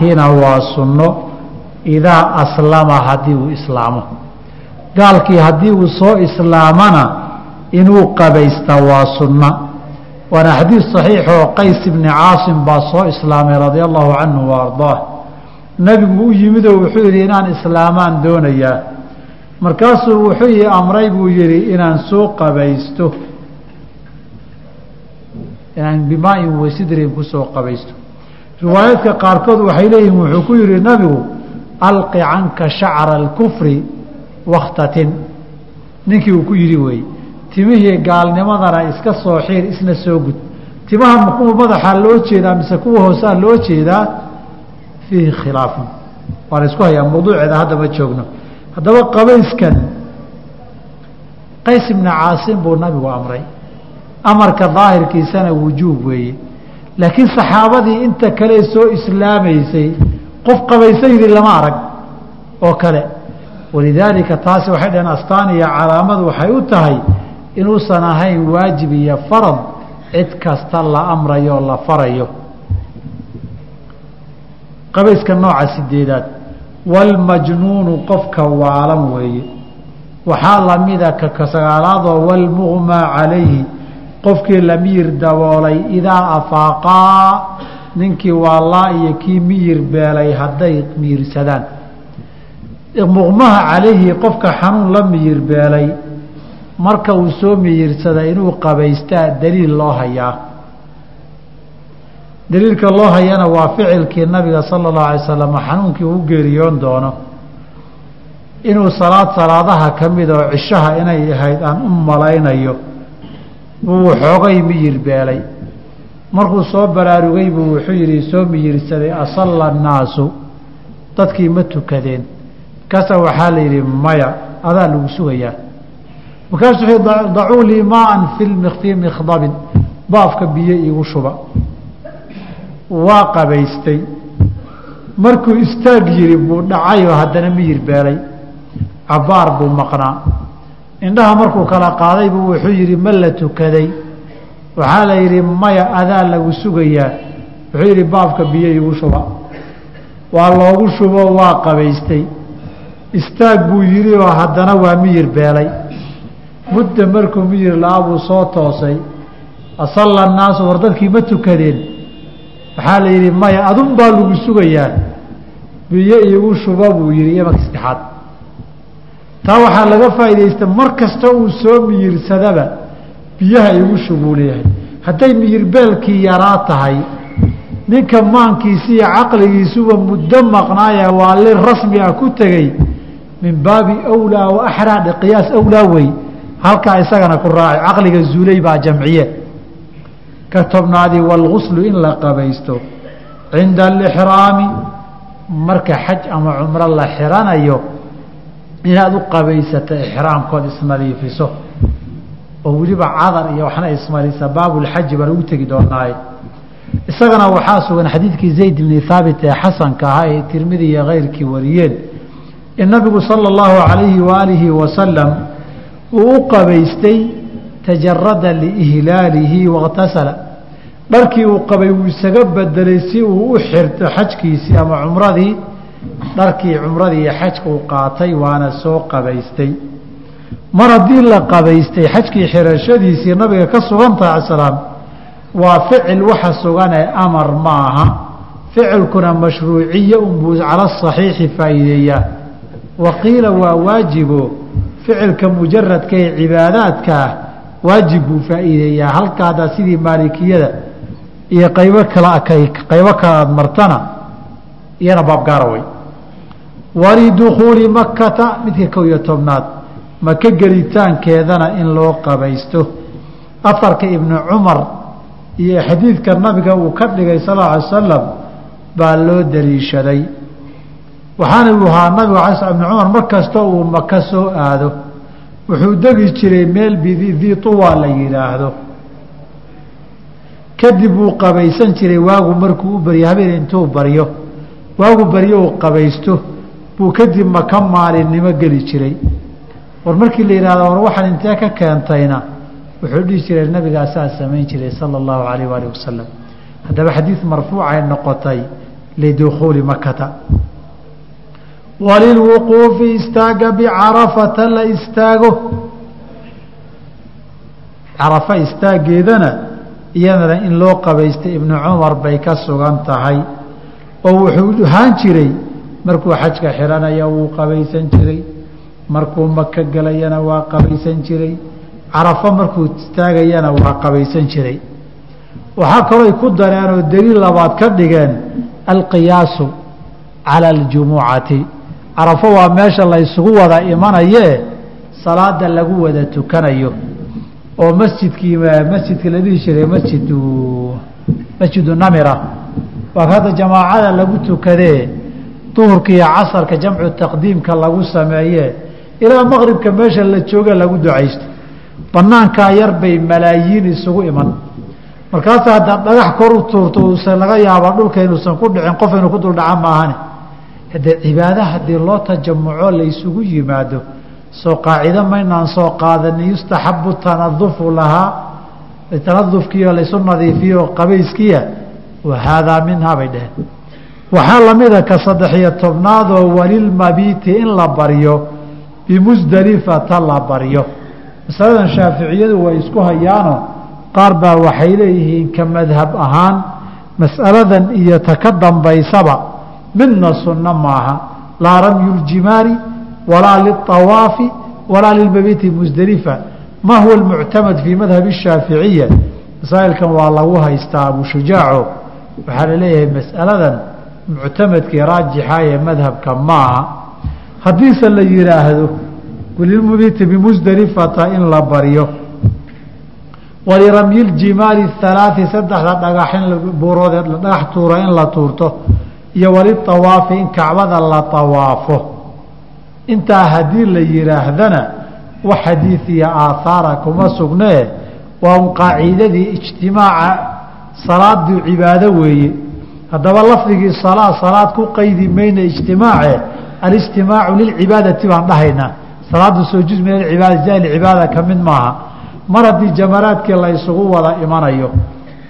hina waa sunno idaa aslama haddii uu islaamo. Gaalkii haddii uu soo islaamana inuu qabaysta waa sunna. Waana xadiid صaxiix oo qays ibni caasim baa soo islaamay radia allahu canhu wa ardaah. Nebigu u yimidoo wuxuu yidhi inaan islaamaan doonayaa. Markaasuu wuxuu ii amray buu yihi inaan soo qabaysto. Inaan bimaain wasidrin ku soo qabaysto riwaayaadka qaarkood waxay leeyihiin wuxuu ku yihi nabigu alqi canka shacra اlkufri wakhtatin ninkii uu ku yidhi weeye timihii gaalnimadana iska soo xiir isna soo gud. Timaha kuwa madaxaa loo jeedaa mise kuwa hoosaa loo jeedaa? Fiihi khilaafun. Waa la isku hayaa mawduuceeda hadda ma joogno. Haddaba qabayskan qays ibna caasim buu nabigu amray. Amarka daahirkiisana wujuub weeye laakiin saxaabadii inta kale soo islaamaysay qof qabaysaydi lama arag. oo kale. Walidaalika taasi waxay dhaheen astaan iyo calaamadu waxay u tahay inuusan ahayn waajib iyo farad cid kasta la amrayo la farayo. Qabayska nooca sideedaad walmajnuunu qofka waalan weeye. Waxaa lamida ka sagaalaadoo walmuqmaa calayhi qofkii la miyir daboolay idaa afaaqaa ninkii waalaa iyo kii miyir beelay hadday miyirsadaan muqmaha calayhi qofka xanuun la miyir beelay marka uu soo miyirsada inuu qabaystaa daliil loo hayaa daliilka loo hayana waa ficilkii nabiga sala allahu alay slam xanuunkii uu geeriyoon doono. Inuu salaad salaadaha ka mid oo cishaha inay ahayd aan u malaynayo buu waxoogay miyir beelay. Markuu soo baraarugay buu wuxuu yidhi soo miyirsaday asalla annaasu dadkii ma tukadeen. Markaasa waxaa la yidhi maya adaa lagu sugayaa. Markaasuu wuxuu dacuu lii maaan fi fii mikhdabin baafka biyo iigu shuba. Waa qabaystay. Markuu istaag yiri buu dhacayoo haddana miyir beelay. Cabbaar buu maqnaa indhaha markuu kala qaaday buu wuxuu yidhi ma la tukaday. Waxaa la yidhi maya adaa lagu sugayaa. Wuxuu yidhi baafka biyo iigu shuba. Waa loogu shubo waa qabaystay. Istaag buu yidhi oo haddana waa miyir beelay. Mudda markuu miyir la-a buu soo toosay. Asalla annaasu war dadkii ma tukadeen. Waxaa la yidhi maya adun baa lagu sugayaa. Biyo iigu shubo buu yidhi imarka saddexaad taa waxaa laga faa'iidaysta mar kasta uu soo miyirsadaba biyaha iigu shubuu leeyahay hadday miyirbeelkii yaraa tahay ninka maankiisi iyo caqligiisuba muddo maqnaaya waa li rasmi ah ku tegey min baabi awlaa wa axraa qiyaas awlaa wey. Halkaa isagana ku raacay caqliga zuulay baa jamciye. Ka tobnaadi walguslu in la qabaysto. Cinda alixraami marka xaj ama cumro la xiranayo inaad u qabaysato ixraamkood isnadiifiso oo weliba cadar iyo waxna ismarisa baabulxaji baa lagu tegi doonaaye. Isagana waxaa sugan xadiidkii zayd bni haabit ee xasanka ahaa ee tirmidi iyo keyrkii wariyeen. In nabigu sala allahu calayhi waaalihi wasalam uu u qabaystay tajarada liihlaalihi wakhtasala dharkii uu qabay wuu isaga bedelay si uu u xirto xajkiisii ama cumradii dharkii cumradii iyo xajka uu qaatay waana soo qabaystay. Mar haddii la qabaystay xajkii xirashadiisii nabiga ka sugan tahay salaam waa ficil waxa suganee amar ma aha ficilkuna mashruuciye unbuu cala saxiixi faa'iideeyaa. Waqiila waa waajibo ficilka mujaradka ee cibaadaadkaa waajib buu faa'iideeyaa. Halkaada sidii maalikiyada iyo qaybo kala qaybo kalaad martana iyana baabgaara way walidukhuuli makata midka kow iyo tobnaad maka gelitaankeedana in loo qabaysto. Afarka ibnu cumar iyo xadiidka nabiga uu ka dhigay sal lla alay salam baa loo daliishaday. Waxaana uu ahaa nabigu ala sl ibnu cumar mar kasta uu maka soo aado. Wuxuu degi jiray meel bidii tuwa la yidhaahdo kadib wuu qabaysan jiray waagu markuu u baryo habeen intuu baryo. Waagu baryo uu qabaysto buu kadib maka maalinimo geli jiray. War markii la yidhahdo war waxaan intee ka keentayna wuxuu dhihi jiray nabigaasaa samayn jiray sala allahu calayh waalih wasalam haddaba xadiid marfuucay noqotay lidukhuuli makata walilwuquufi istaaga bicarafata la istaago. Carafa istaageedana iyadana in loo qabaystay ibnu cumar bay ka sugan tahay. Oo wuxuu ahaan jiray markuu xajka xiranaya wuu qabaysan jiray. Markuu maka gelayana waa qabaysan jiray. Carafo markuu istaagayana waa qabaysan jiray. Waxaa kalooy ku dareen oo daliil labaad ka dhigeen alqiyaasu cala aljumucati. Carafo waa meesha la ysugu wada imanayee salaada lagu wada tukanayo. Oo masjidkii masjidka la dhihi jiray masjidu masjidu namira. Waa hadda jamaacada lagu tukadee duhurka iyo casarka jamcu taqdiimka lagu sameeye ilaa maqribka meesha la jooga lagu ducaysto. Banaankaa yar bay malaayiin isugu iman. Markaasa haddaad dhagax kor u tuurto uusan laga yaaba dhulka inuusan ku dhicin qof inuu ku dul dhaca maahane. Haddee cibaada haddii loo tajamuco la ysugu yimaado soo qaacido maynaan soo qaadanin yustaxabu tanadufu lahaa. Tanadufkiiyo laysu nadiifiyo qabayskiya wa haadaa minhaa bay dheheen waxaa lamida ka saddex-iyo tobnaadoo walilmabiiti in la baryo bimusdelifata la baryo. Masaladan shaaficiyadu way isku hayaano qaar baa waxay leeyihiin ka madhab ahaan masaladan iyo ta ka dambaysaba midna sunno maaha. Laa ramyu ljimaari walaa liawaafi walaa lilmabiiti musdelifa ma huwa almuctamad fii madhabi shaaficiya masaa'ilkan waa lagu haystaa abushujaaco waxaa la leeyahay masaladan muctamadkii raajixa ee madhabka maaha haddiise la yihaahdo lilmabiiti bimusdelifata in la baryo waliramyi ljimaali halaai saddexda dhagaxin buuroodee dhagax tuura in la tuurto iyo waliawaafi in kacbada la awaafo intaa haddii la yidhaahdana wax xadiid iyo aathaara kuma sugnee waa un qaaciidadii ijtimaaca salaadii cibaado weeye haddaba lafdigii salaa salaad ku qaydi mayna ijtimaace alijtimaacu lilcibaadati baan dhahaynaa salaadu soo juz min acibaada jahilcibaada ka mid maaha. Mar haddii jamaraadkii la ysugu wada imanayo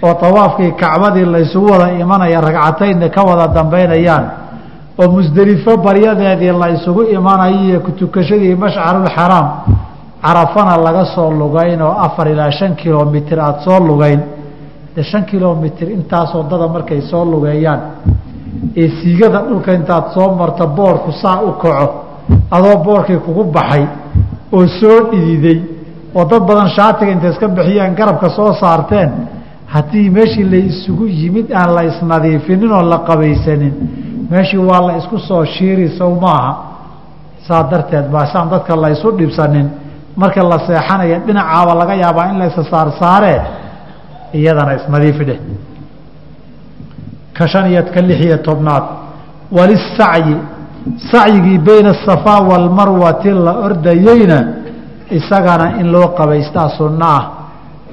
oo tawaafkii kacbadii la ysugu wada imanaya ragcataynna ka wada dambaynayaan oo musdelifo baryadeedii la ysugu imanayo iyo kutukashadii mashcarulxaraam carafana laga soo lugayn oo afar ilaa shan kilomitir aada soo lugayn de shan kilomitir intaas waddada markay soo lugeeyaan ee siigada dhulka intaad soo marto boorku saa u kaco adoo boorkii kugu baxay oo soo dhididay oo dad badan shaatiga intay iska bixiyeen garabka soo saarteen haddii meeshii la isugu yimid aan la isnadiifinin oo la qabaysanin meeshii waa la isku soo shiiri sow maaha. Saa darteed baasaan dadka la ysu dhibsanin. Marka la seexanaya dhinacaaba laga yaabaa in la isa saarsaaree iyadana isnadiifi dheh ka shan iyo ka lix iyo tobnaad. Walisacyi sacyigii bayna asafaa waalmarwati la ordayeyna isagana in loo qabaystaa sunno ah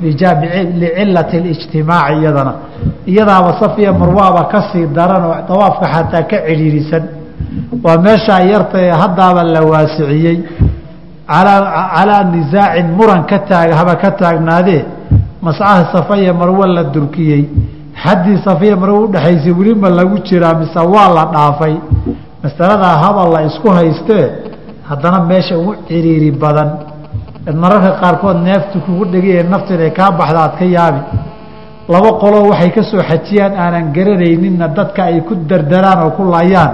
licilati اlijtimaaci iyadana. Iyadaaba safiya marwaaba ka sii daran oo dawaafka xataa ka cidhiirisan waa meeshaa yarta ee haddaaba la waasiciyey. Calaa nisaacin muran ka taag haba ka taagnaadee mascaha safaya marwo la durkiyey xaddii safiya marwo udhexaysay weli ma lagu jiraa mise waa la dhaafay. Masaladaa haba la isku haystee haddana meesha ugu ciriiri badan. Mararka qaarkood neeftu kugu dhegay nafta inay kaa baxda aad ka yaabi. Laba qoloo waxay ka soo xajiyaan aanan garanayninna dadka ay ku dardaraan oo ku laayaan.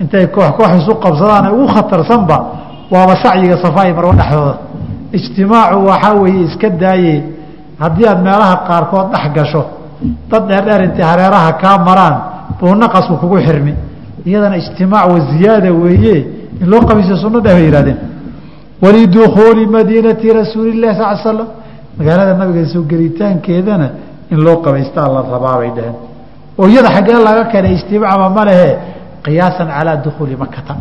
Intay koox koox isu qabsadaan ugu khatarsanba waaba sacyiga safaayi marwo dhexdooda. Ijtimaacu waxaa weeye iska daaye haddii aad meelaha qaarkood dhex gasho dad dheerdheer intay hareeraha kaa maraan buu naqasku kugu xirmi. Iyadana ijtimaac wa ziyaada weeye in loo qabiisa sunno dheh bay yihahdeen walidukuuli madiinati rasuuli lahi sal l slam magaalada nabiga soo gelitaankeedana in loo qabaystaa la rabaabay dheheen oo iyada xaggee laga keenay ijtimaacba ma lehe qiyaasan calaa dukuuli makata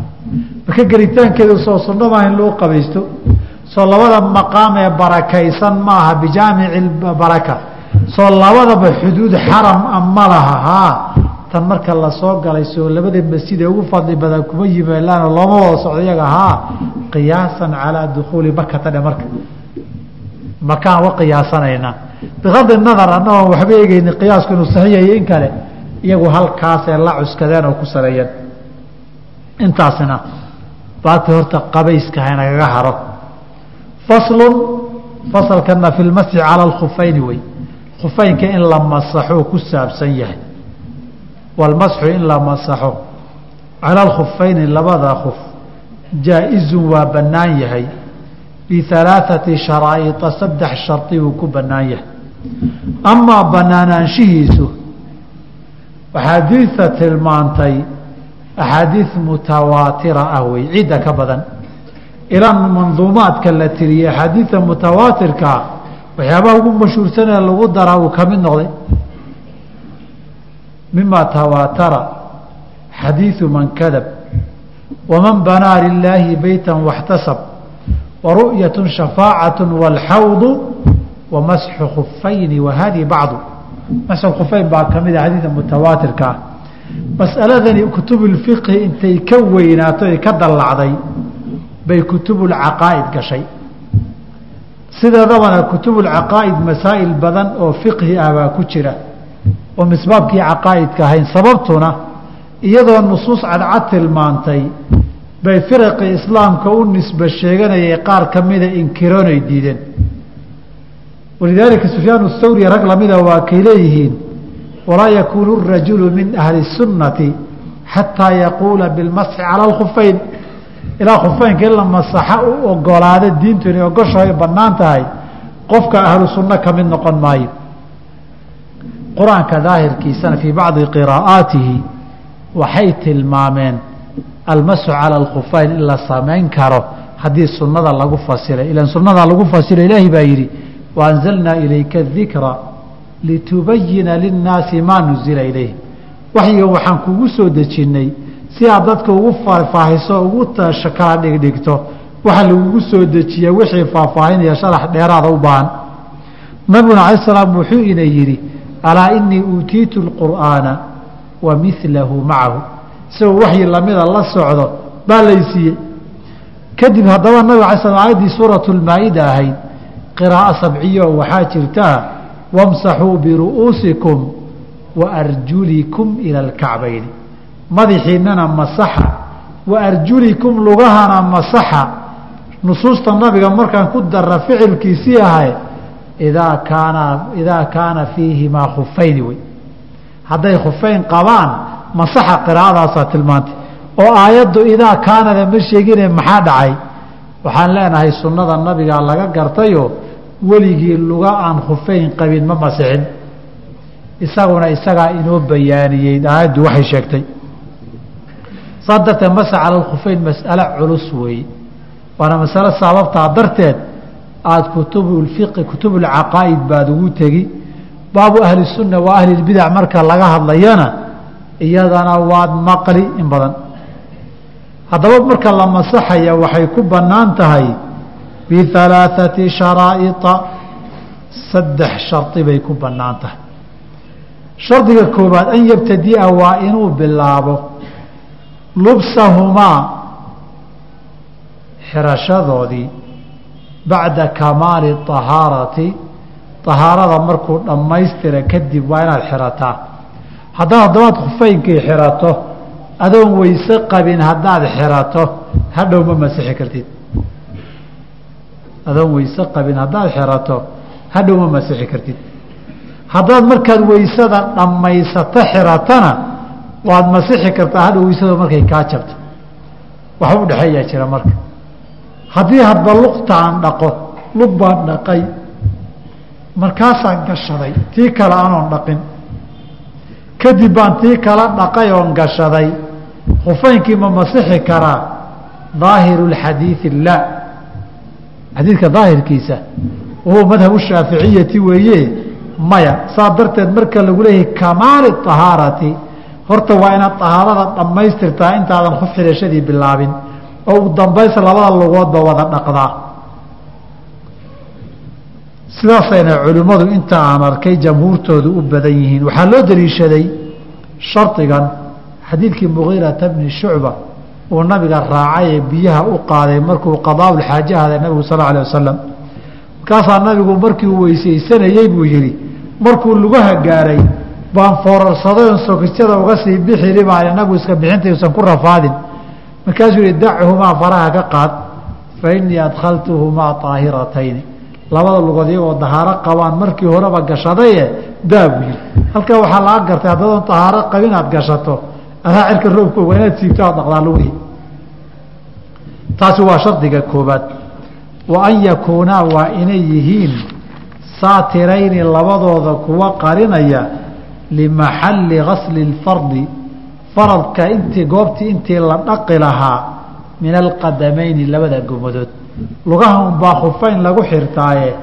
maka gelitaankeeda soo sunno maaha in loo qabaysto soo labada maqaam ee barakaysan maaha bijaamici baraka. Soo labadaba xuduud xaram a ma laha haa tan marka la soo galay soo labada masjid ee ugu fadli badan kuma yimaalaano looma wada socdo iyaga haa qiyaasan calaa dukuuli makata dhe marka. Makaan wa qiyaasanaynaa. Bikadi nadar annagoon waxba eegeyni qiyaasku inuu saxiixayo in kale. Iyagu halkaasee la cuskadeen oo ku saleeyeen intaasina baati horta qabayska haynagaga haro faslun fasalkana fi lmasxi cala alkhufayni wey. Khufeynka in la masaxo ku saabsan yahay. Walmasxu in la masaxo. Cala alkhufayni labada khuf jaa-izun waa bannaan yahay. Bihalaaثati sharaa'ita saddex shardi buu ku bannaan yahay. Amaa bannaanaanshihiisu axaadiidta tilmaantay axaadiid mutawaatira ah wey cidda ka badan ilaa manduumaadka la tiriyey axaadiidta mutawaatirkaa waxyaabaha ugu mashhuursanee lagu daraa uu ka mid noqday mima tawaatara xadiiثu man kadab waman banaa lilaahi beyta واxtasab waru'yaة shafaacaة wاlxawdu wamasxu khufayni wahadi bacdu masxu khufayn baa ka mida xadiidka mutawaatirka ah mas'aladani kutub اlfiqhi intay ka weynaato ay ka dallacday bay kutubulcaqaa'id gashay. Sideedabana kutubulcaqaa'id masaa'il badan oo fiqhi ah baa ku jira oo misbaabkii caqaa'idka ahayn sababtuna iyadoo nusuus cadcad tilmaantay bay firaqii islaamka u nisba sheeganayay qaar ka mida inkiroonay diideen. Walidaalika sufyaan thawri rag lamida waa kay leeyihiin walaa yakuunu rajulu min ahli sunnati xataa yaquula bilmasxi cala alkhufayn ilaa khufeynka in la masaxa u ogolaada diintu inay ogosho ay bannaan tahay qofka ahlu sunno ka mid noqon maayo. Qur'aanka daahirkiisana fii bacdi qiraa'aatihi waxay tilmaameen almasu cala alkhufayn in la samayn karo haddii sunnada lagu fasiray. Ilan sunnadaa lagu fasira ilaahi baa yidhi waanzalnaa ilayka dikra litubayina linnaasi maa nuzila ilayh. Waxyigan waxaan kugu soo dejinnay si aad dadka ugu faahfaahiso ugu kala dhigdhigto waxa lagugu soo dejiya wixii faahfaahinaya sharax dheeraada u baahan. Nabiguna alay salaam wuxuu ina yidhi alaa inii uutiitu lqur'aana wa milahu macahu. Isagoo waxyi lamida la socdo baa laysiiyey kadib haddaba nabig alay slam aayaddii suuratu lmaa-ida ahayd qiraa'o sabciyo waxaa jirtaa wamsaxuu biru'uusikum wa arjulikum ila alkacbayni madaxiinana masaxa. Wa arjulikum lugahana masaxa. Nusuusta nabiga markaan ku dara ficilkiisii ahay idaa kaana idaa kaana fiihimaa khufayni wey. Hadday khufayn qabaan masaxa qiraa'adaasaa tilmaantay. Oo aayaddu idaa kaanada ma sheegine maxaa dhacay? Waxaan leenahay sunnada nabigaa laga gartayoo weligii luga aan khufayn qabin ma masixin. Isaguna isagaa inoo bayaaniyey aayaddu waxay sheegtay saa darteed masa cala alkhufayn mas'alo culus weeye waana masalo sababtaa darteed aada kutubulfiqi kutubulcaqaa'id baad ugu tegi. Baabu ahli sunna wa ahli lbidac marka laga hadlayana iyadana waad maqli in badan. Haddaba marka la masaxaya waxay ku bannaan tahay bihalaaثati sharaa'ita saddex shardi bay ku bannaan tahay. Shardiga koowaad an yabtadi'a waa inuu bilaabo lubsahumaa xirashadoodii bacda kamaali طahaarati طahaarada markuu dhammaystira kadib waa inaad xirataa. Haddaad haddabaad khufeynkii xirato adoon weyse qabin haddaad xirato hadhow ma masixi kartid. Adoon weyse qabin haddaad xirato hadhow ma masixi kartid. Haddaad markaad weysada dhammaysato xiratana waad masixi kartaa hadhow weysada markay kaa jabto. Wax u dhexeeyaa jira marka. Haddii hadba luqtaan dhaqo lug baan dhaqay. Markaasaan gashaday tii kale anoon dhaqin. Kadib baan tii kala dhaqay oon gashaday. Khufeynkii ma masixi karaa daahiru اlxadiidi laa xadiidka daahirkiisa wahuwa madhabu shaaficiyati weeye maya. Saa darteed marka lagu leeyahay kamaali طahaarati horta waa inaad طahaarada dhammaystirtaa intaadan khuf xidhashadii bilaabin. Oo ugu dambaysa labada lugoodba wada dhaqdaa sidaasayna culimmadu inta aan arkay jamhuurtoodu u badan yihiin. Waxaa loo daliishaday shardigan xadiidkii mugiirata bni shucba uu nabiga raacay ee biyaha u qaaday markuu qadaaulxaaje ahday nabigu sal alay wasalam markaasaa nabigu markii uu weysaysanayey buu yihi markuu lugaha gaaray baan foorarsaday sokisyada uga sii bixili baan inagu iska bixintayuusan ku rafaadin. Markaasuu yihi dachumaa faraha ka qaad fa innii adkhaltuhumaa طaahiratayni labada lugood iyagoo dahaaro qabaan markii horeba gashadaye daa buu yihi halkaa waxaa laga gartay haddadoon tahaaro qabin aad gashato adaa cirka roobka oga inaad siibto aad dhaqdaa lugihii taasi waa shardiga koobaad wa an yakuunaa waa inay yihiin saatirayni labadooda kuwa qarinaya limaxalli gasli اlfardi faradka intii goobtii intii la dhaqi lahaa min alqadamayni labada gomadood lugaha unbaa khufayn lagu xirtaaye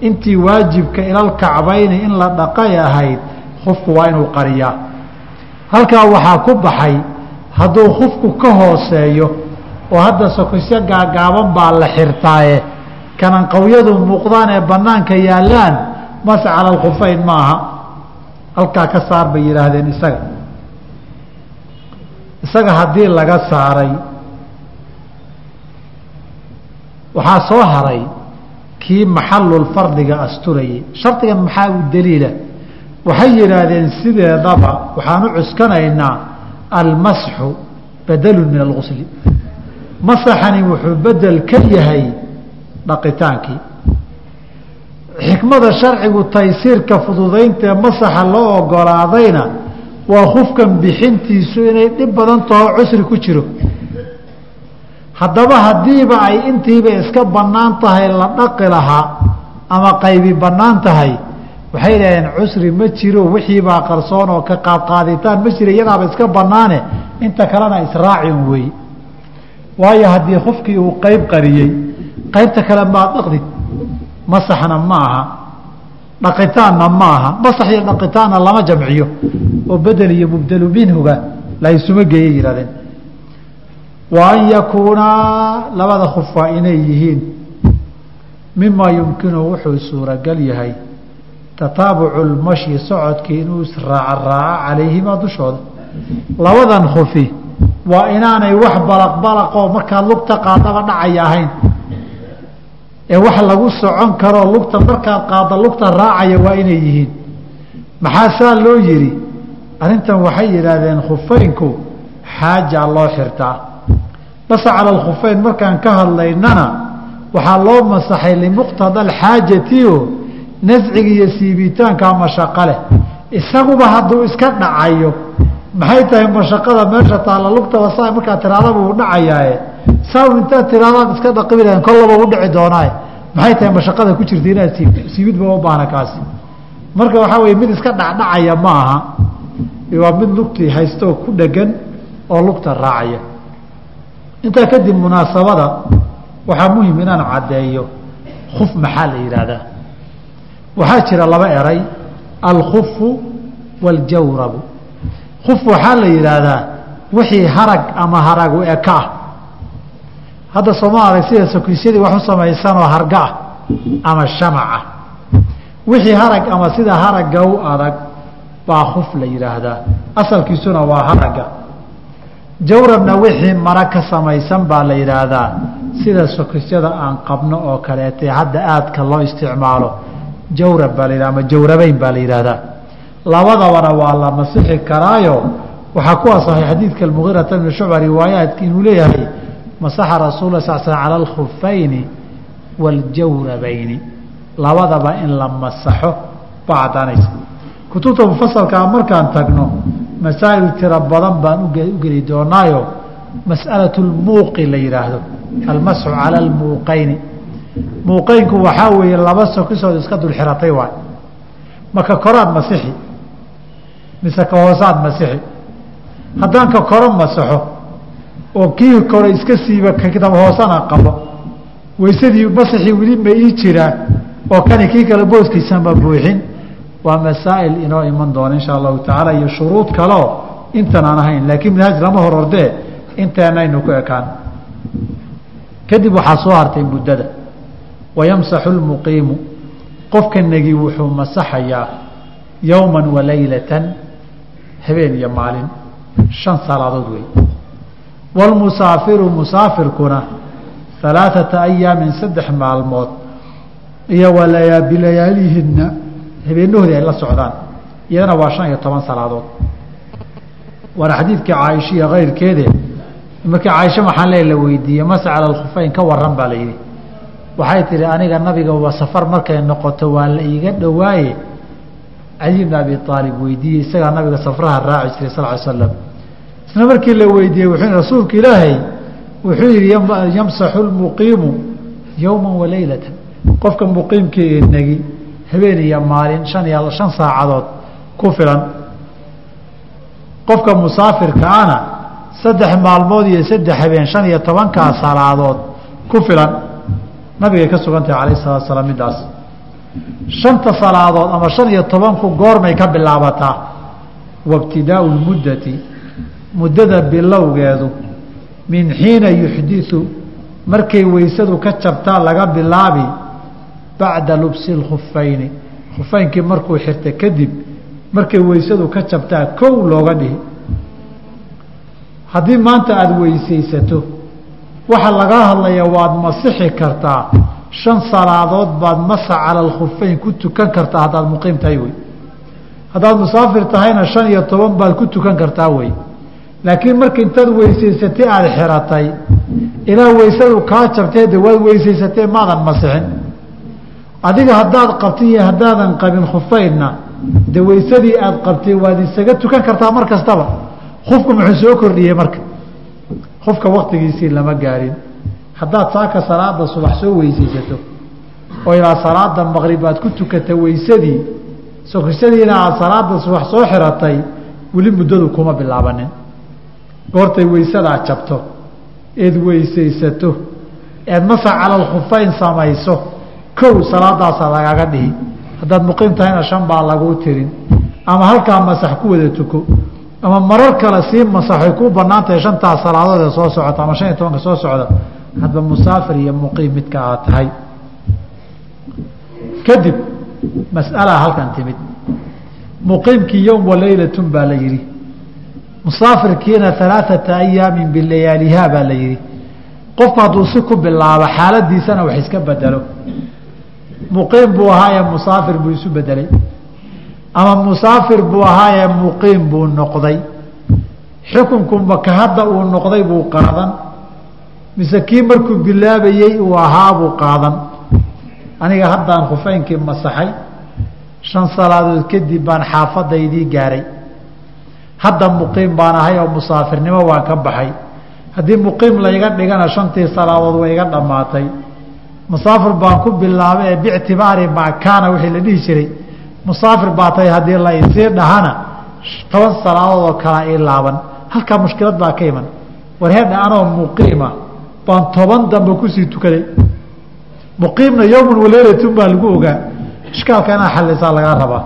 intii waajibka ilalkacbayni in la dhaqay ahayd khufku waa inuu qariyaa halkaa waxaa ku baxay hadduu khufku ka hooseeyo oo hadda sokosyo gaagaaban baa la xirtaaye kananqawyadu muuqdaan ee banaanka yaallaan mase cala alkhufayn maaha halkaa ka saar bay yidhaahdeen isaga. Isaga haddii laga saaray waxaa soo haray kii maxalulfardiga asturayay. Shardigan maxaa u daliila? Waxay yidhaahdeen sideedaba waxaan u cuskanaynaa almasxu badalun min algusli masaxani wuxuu bedel ka yahay dhaqitaankii xikmada sharcigu taysiirka fududaynta ee masaxa loo ogolaadayna waa khufkan bixintiisu inay dhib badan taho cusri ku jiro. Haddaba haddiiba ay intiiba iska bannaan tahay la dhaqi lahaa ama qaybi bannaan tahay waxay yidhahdeen cusri ma jiro wixiibaa qarsoon oo ka qaadqaaditaan ma jira iyadaaba iska bannaane inta kalena israacin wey. Waayo haddii khufkii uu qayb qariyey qaybta kale maad dhaqdid masaxna ma aha dhaqitaanna ma aha masax iyo dhaqitaanna lama jamciyo oo bedel iyo mubdelu minhuga la isuma geeyay yihahdeen wa an yakuunaa labada khuf waa inay yihiin. Mimaa yumkinu wuxuu suuragal yahay tataabucu lmashyi socodkii inuu israaca raaco calayhimaa dushooda. Labadan khufi waa inaanay wax balaqbalaqoo markaad lugta qaadaba dhacaya ahayn ee wax lagu socon karoo lugta markaad qaadda lugta raacaya waa inay yihiin. Maxaa saa loo yidhi? Arrintan waxay yidhaahdeen khufaynku xaajaa loo xirtaa. Base cala alkhufayn markaan ka hadlaynana waxaa loo masaxay limuqtada alxaajatio nasciga iyo siibitaankaa mashaqo leh. Isaguba hadduu iska dhacayo maxay tahay mashaqada meesha taalla lugtaba saa markaa tiraadaba uu dhacayaaye saa intaad tiraadaad iska dhaqibi lahayn kollaba u dhici doonaaye maxay tahay mashaqada ku jirta inaad siibto siibidba u baahna kaasi. Marka waxaa weye mid iska dhacdhacaya ma aha. Waa mid lugtii haystooo ku dhegan oo lugta raacaya. Intaa kadib munaasabada waxaa muhiim inaan caddeeyo khuf maxaa la yidhaahdaa waxaa jira laba eray alkhufu waاljawrabu khuf waxaa la yidhaahdaa wixii harag ama haragu eka ah hadda sooma arag sida sokisyadii wax u samaysanoo harga ah ama shamaca wixii harag ama sida haragga u adag baa khuf la yidhaahdaa asalkiisuna waa haragga jawrabna wixii mara ka samaysan baa la yidhaahdaa sida sokisyada aan qabno oo kaleete hadda aadka loo isticmaalo jawrab baa la yidhah ama jawrabeyn baa la yidhaahdaa labadabana waa la masixi karaayo. Waxaa ku asaxay xadiidka mugiirata bni shucba riwaayaatki inuu leeyahay masaxa rasuul sal sl cala alkhufayni waaljawrabayni labadaba in la masaxo baa caddaanaysa. Kutubta mufasalkaa markaan tagno masaa'il tiro badan baan u geli doonaayo. Mas'alatu lmuuqi la yidhaahdo almasxu cala almuuqayni muuqeynku waxaa weeye laba sokisood iska dul xiratay waay. Maka koraad masixi mise ka hoosaad masixi. Haddaan ka koro masaxo oo kii kore iska siiba kadaba hoosana qabo. Waysadii masaxii weli ii jiraa oo kani kii kale booskiisa ma buuxin. Waa masaa'il inoo iman doona insha allahu tacaala iyo shuruud kaleo intan aan ahayn. Laakiin minhaaj lama hor ordee inteenaynu ku ekaan. Kadib waxaa soo hartay muddada. Wayamsaxu lmuqiimu qofka negi wuxuu masaxayaa yowma walaylatan habeen iyo maalin shan salaadood wey wاlmusaafiru musaafirkuna alaaثata ayaamin saddex maalmood iyo bilayaalihina habeenahoodii ay la socdaan iyadana waa shan iyo toban salaadood waana xadiidkii caaisha iyo kayrkeede markii caaisha maxaa le la weydiiyey masa cala ka waran baa la yidhi waxay tihi aniga nabiga safar markay noqoto waa la iiga dhowaaye cali bn abi aalib weydiiyey isagaa nabiga safraha raaci jiray sal ly slam isna markii la weydiiyey wuxuu rasuulka ilaahay wuxuu yihi yamsaxu lmuqiimu yowma walaylata qofka muqiimkii ee negi habeen iyo maalin shan iyo shan saacadood ku filan. Qofka musaafirka ana saddex maalmood iyo saddex habeen shan iyo tobankaa salaadood ku filan. Nabigay ka sugan tahay alayh salatu salaam middaas. Shanta salaadood ama shan iyo tobanku goormay ka bilaabataa. Wabtidaau lmuddati muddada bilowgeedu min xiina yuxdiu markay weysadu ka jabtaa laga bilaabi bacda lubsi اkhufayni khufaynkii markuu xirta kadib markay weysadu ka jabtaa kow looga dhihi. Haddii maanta aada weysaysato waxa laga hadlaya waad masixi kartaa. Shan salaadood baad masa cala alkhufayn ku tukan kartaa haddaad muqiim tahay wey. Haddaad musaafir tahayna shan iyo toban baad ku tukan kartaa wey laakiin marka intaad weysaysatay aada xiratay ilaa weysadu kaa jabtee de waad weysaysatee maadan masixin adiga haddaad qabtay iyo haddaadan qabin khufaynna de weysadii aada qabtay waad isaga tukan kartaa mar kastaba khufku muxuu soo kordhiyey marka khufka waktigiisii lama gaarin haddaad saaka salaada subax soo weysaysato oo ilaa salaada maqrib aad ku tukata weysadii sokisadiina aada salaada subax soo xiratay weli muddadu kuma bilaabanin goortay weysadaa jabto eed weysaysato eed masa cala alkhufayn samayso kow salaadaasa lagaaga dhihi. Haddaad muqiim tahayna shan baa laguu tirin ama halkaa masax ku wada tuko ama marar kale sii masaxay ku bannaan tahay shantaa salaadood ee soo socota ama shan iyo tobanka soo socda hadba musaafir iyo muqiim midka aad tahay. Kadib mas'alaa halkan timid. Muqiimkii yowm walaylatun baa la yidhi musaafirkiina alaaثata ayaamin bilayaaliha baa la yihi qofku hadduu si ku bilaabo xaaladiisana wax iska bedelo. Muqiim buu ahaaye musaafir buu isu bedelay. Ama musaafir buu ahaaye muqiim buu noqday. Xukunku maka hadda uu noqday buu qaadan. Mise kii markuu bilaabayey uu ahaa buu qaadan. Aniga haddaan khufeynkii masaxay shan salaadood kadib baan xaafadaydii gaaray hadda muqiim baan ahay oo musaafirnimo waan ka baxay. Haddii muqiim layga dhigana shantii salaadood way iga dhammaatay. Musaafir baan ku bilaabay ee bictibaari makaana wixii la dhihi jiray. Musaafir baa tahay haddii la isii dhahana toban salaadood oo kalaa ii laaban. Halkaa mushkilad baa ka iman. Warheedha anoo muqiima baan toban dambe ku sii tukaday. Muqiimna yowman waleylatun baa lagu ogaa. Ishkaalka inaa xalisaa lagaa rabaa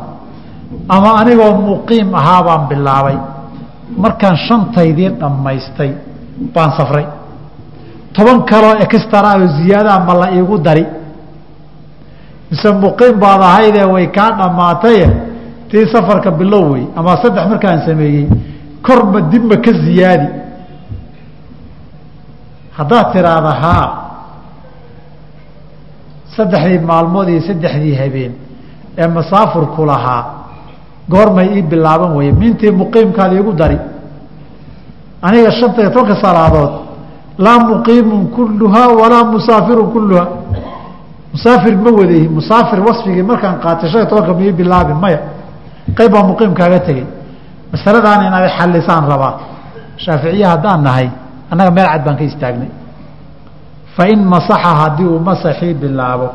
ama anigoo muqiim ahaa baan bilaabay. Markaan shantaydii dhammaystay baan safray. Toban kaloo extra oo ziyaadaha ma la iigu dari. Mise muqiim baad ahaydee way kaa dhammaataye tii safarka bilow wey ama saddex markaan sameeyey korma dibma ka ziyaadi. Haddaad tiraahda haa saddexdii maalmood iyo saddexdii habeen ee masaafurku lahaa goormay ii bilaaban weye mintii muqiimkaada iigu dari. Aniga shanta iyo tobanka salaadood laa muqiimun kulluhaa walaa musaafirun kulluhaa musaafir ma wadahi musaafir wasfigii markaan qaatay shan iyo tobanka ma ii maya. Qayb baa muqiimkaaga tegey. Masaladaana inaad xalisaan rabaa. Shaaficiye haddaan nahay annaga meel cad baan ka istaagnay. Fain masaxa haddii uu masaxii bilaabo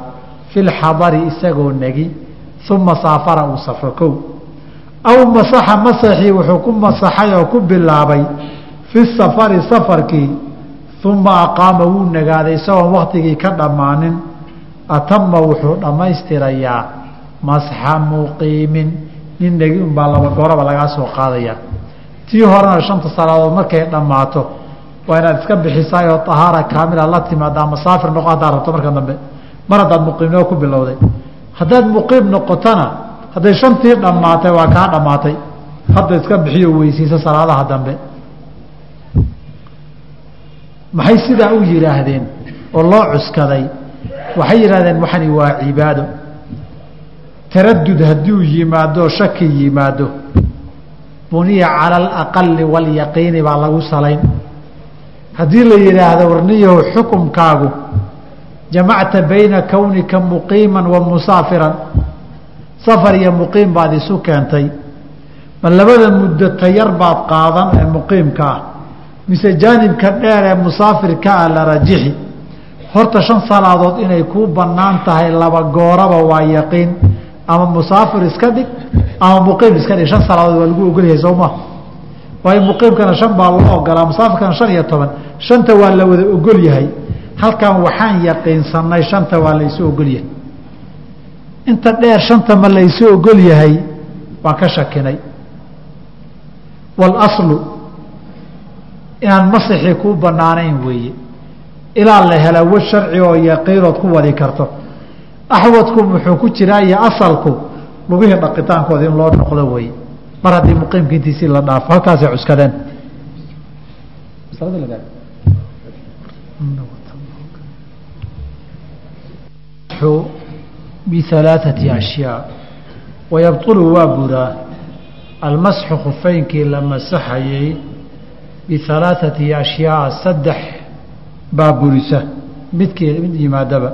fi lxadari isagoo negi uma saafara uu safro kow aw masaxa masaxii wuxuu ku masaxay oo ku bilaabay fi safari safarkii uma aqaama wuu nagaaday isagoon waktigii ka dhammaanin. Atama wuxuu dhammaystirayaa masxa muqiimin nin negi unbaa laba gooraba lagaa soo qaadaya. Tii horena shanta salaadood markay dhammaato waa inaad iska bixisaay oo ahaara kaamila la timaadaa masaafir noqo haddaad rabto marka dambe. Mar haddaad muqiimnimo ku bilowday. Haddaad muqiim noqotona hadday shantii dhammaatay waa kaa dhammaatay. Hadda iska bixiyo weysiisa salaadaha dambe. Maxay sidaa u yidhaahdeen oo loo cuskaday? Waxay yidhahdeen waxani waa cibaado. Taradud hadduu yimaado shaki yimaado. Buniya cala alaqali waalyaqiini baa lagu salayn. Haddii la yidhaahdo warniyahu xukumkaagu jamacta bayna kownika muqiiman wa musaafiran safar iyo muqiim baad isu keentay. Ma labada muddo tayar baad qaadan ee muqiimka ah. Mise jaanibka dheer ee musaafirka ah la rajixi. Horta shan salaadood inay kuu bannaan tahay laba gooraba waa yaqiin. Ama musaafir iska dhig ama muqiim iska dhig. Shan salaadood waa lagu ogolyahay soo maa waayo muqiimkana shan baa loo ogolaa musaafirkana shan iyo toban. Shanta waa la wada ogol yahay halkan waxaan yaqiinsanay shanta waa laysu ogol yahay inta dheer shanta ma laysu ogol yahay waan ka shakinay. Walaslu inaan masixii kuu banaanayn weeye. Ilaa la hela wad sharci oo yaqiinood ku wadi karto. Axwadku muxuu ku jiraa iyo asalku lugihii dhaqitaankooda in loo noqdo weeye. Mar haddii muqiimka intiisii la dhaafo halkaasay cuskadeen bialaaثati ashyaa wayabطulu waa buraa almasxu khufeynkii la masaxayey bialaaثati ashyaa saddex baa burisa midkii mid yimaadaba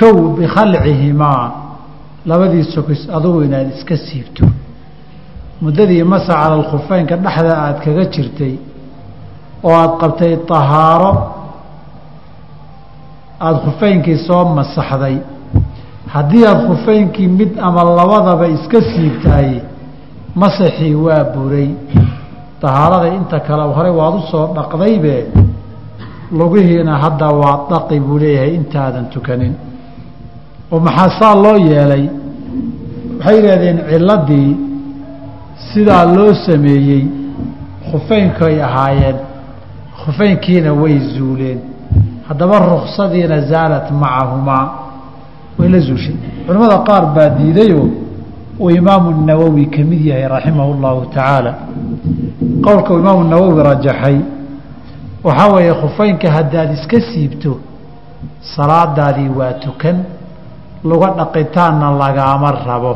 kow bikhalcihimaa labadii sokis adugu inaad iska siibto muddadii masa cala alkhufeynka dhexda aada kaga jirtay oo aada qabtay tahaaro aada khufeynkii soo masaxday haddii aada khufeynkii mid ama labadaba iska siibtaay masaxii waa buray. Tahaarada inta kale hore waad u soo dhaqdaybe lugihiina hadda waa dhaqi buu leeyahay intaadan tukanin. Oo maxaa saa loo yeelay? Waxay yidhahdeen ciladii sidaa loo sameeyey khufeynkay ahaayeen khufeynkiina way zuuleen. Haddaba ruksadiina zaalat macahumaa way la zuushay. Culimmada qaar baa diidayoo uu imaamu nawowi ka mid yahay raximahu llahu tacaala qowlka uu imaamu nawowi rajaxay waxaa weeye khufeynka haddaad iska siibto salaadaadii waa tukan luga dhaqitaanna lagaama rabo.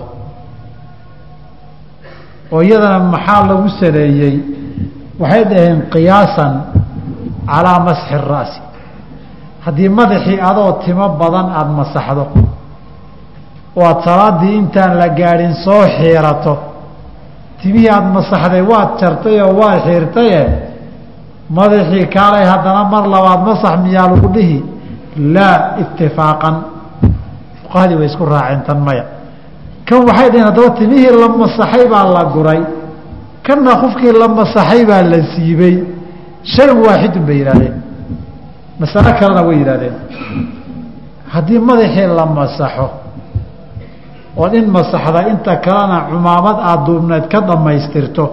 Oo iyadana maxaa lagu saleeyey waxay dhaheen qiyaasan calaa masxi ra'si haddii madaxii adoo timo badan aada masaxdo oo aada salaaddii intaan la gaadhin soo xiirato. Timihii aada masaxday waad jartay oo waad xiirtaye madaxii kaalay haddana mar labaad masax miyaa lagu dhihi? Laa itifaaqan fuqahadii way isku raaceen tan maya. Kan waxay dhaheen haddaba timihii la masaxay baa la guray. Kanna qofkii la masaxay baa la siibey shayn waaxidun bay yidhahdeen masalo kalena way yidhahdeen haddii madaxii la masaxo ood in masaxda inta kalena cumaamad aada duubneed ka dhammaystirto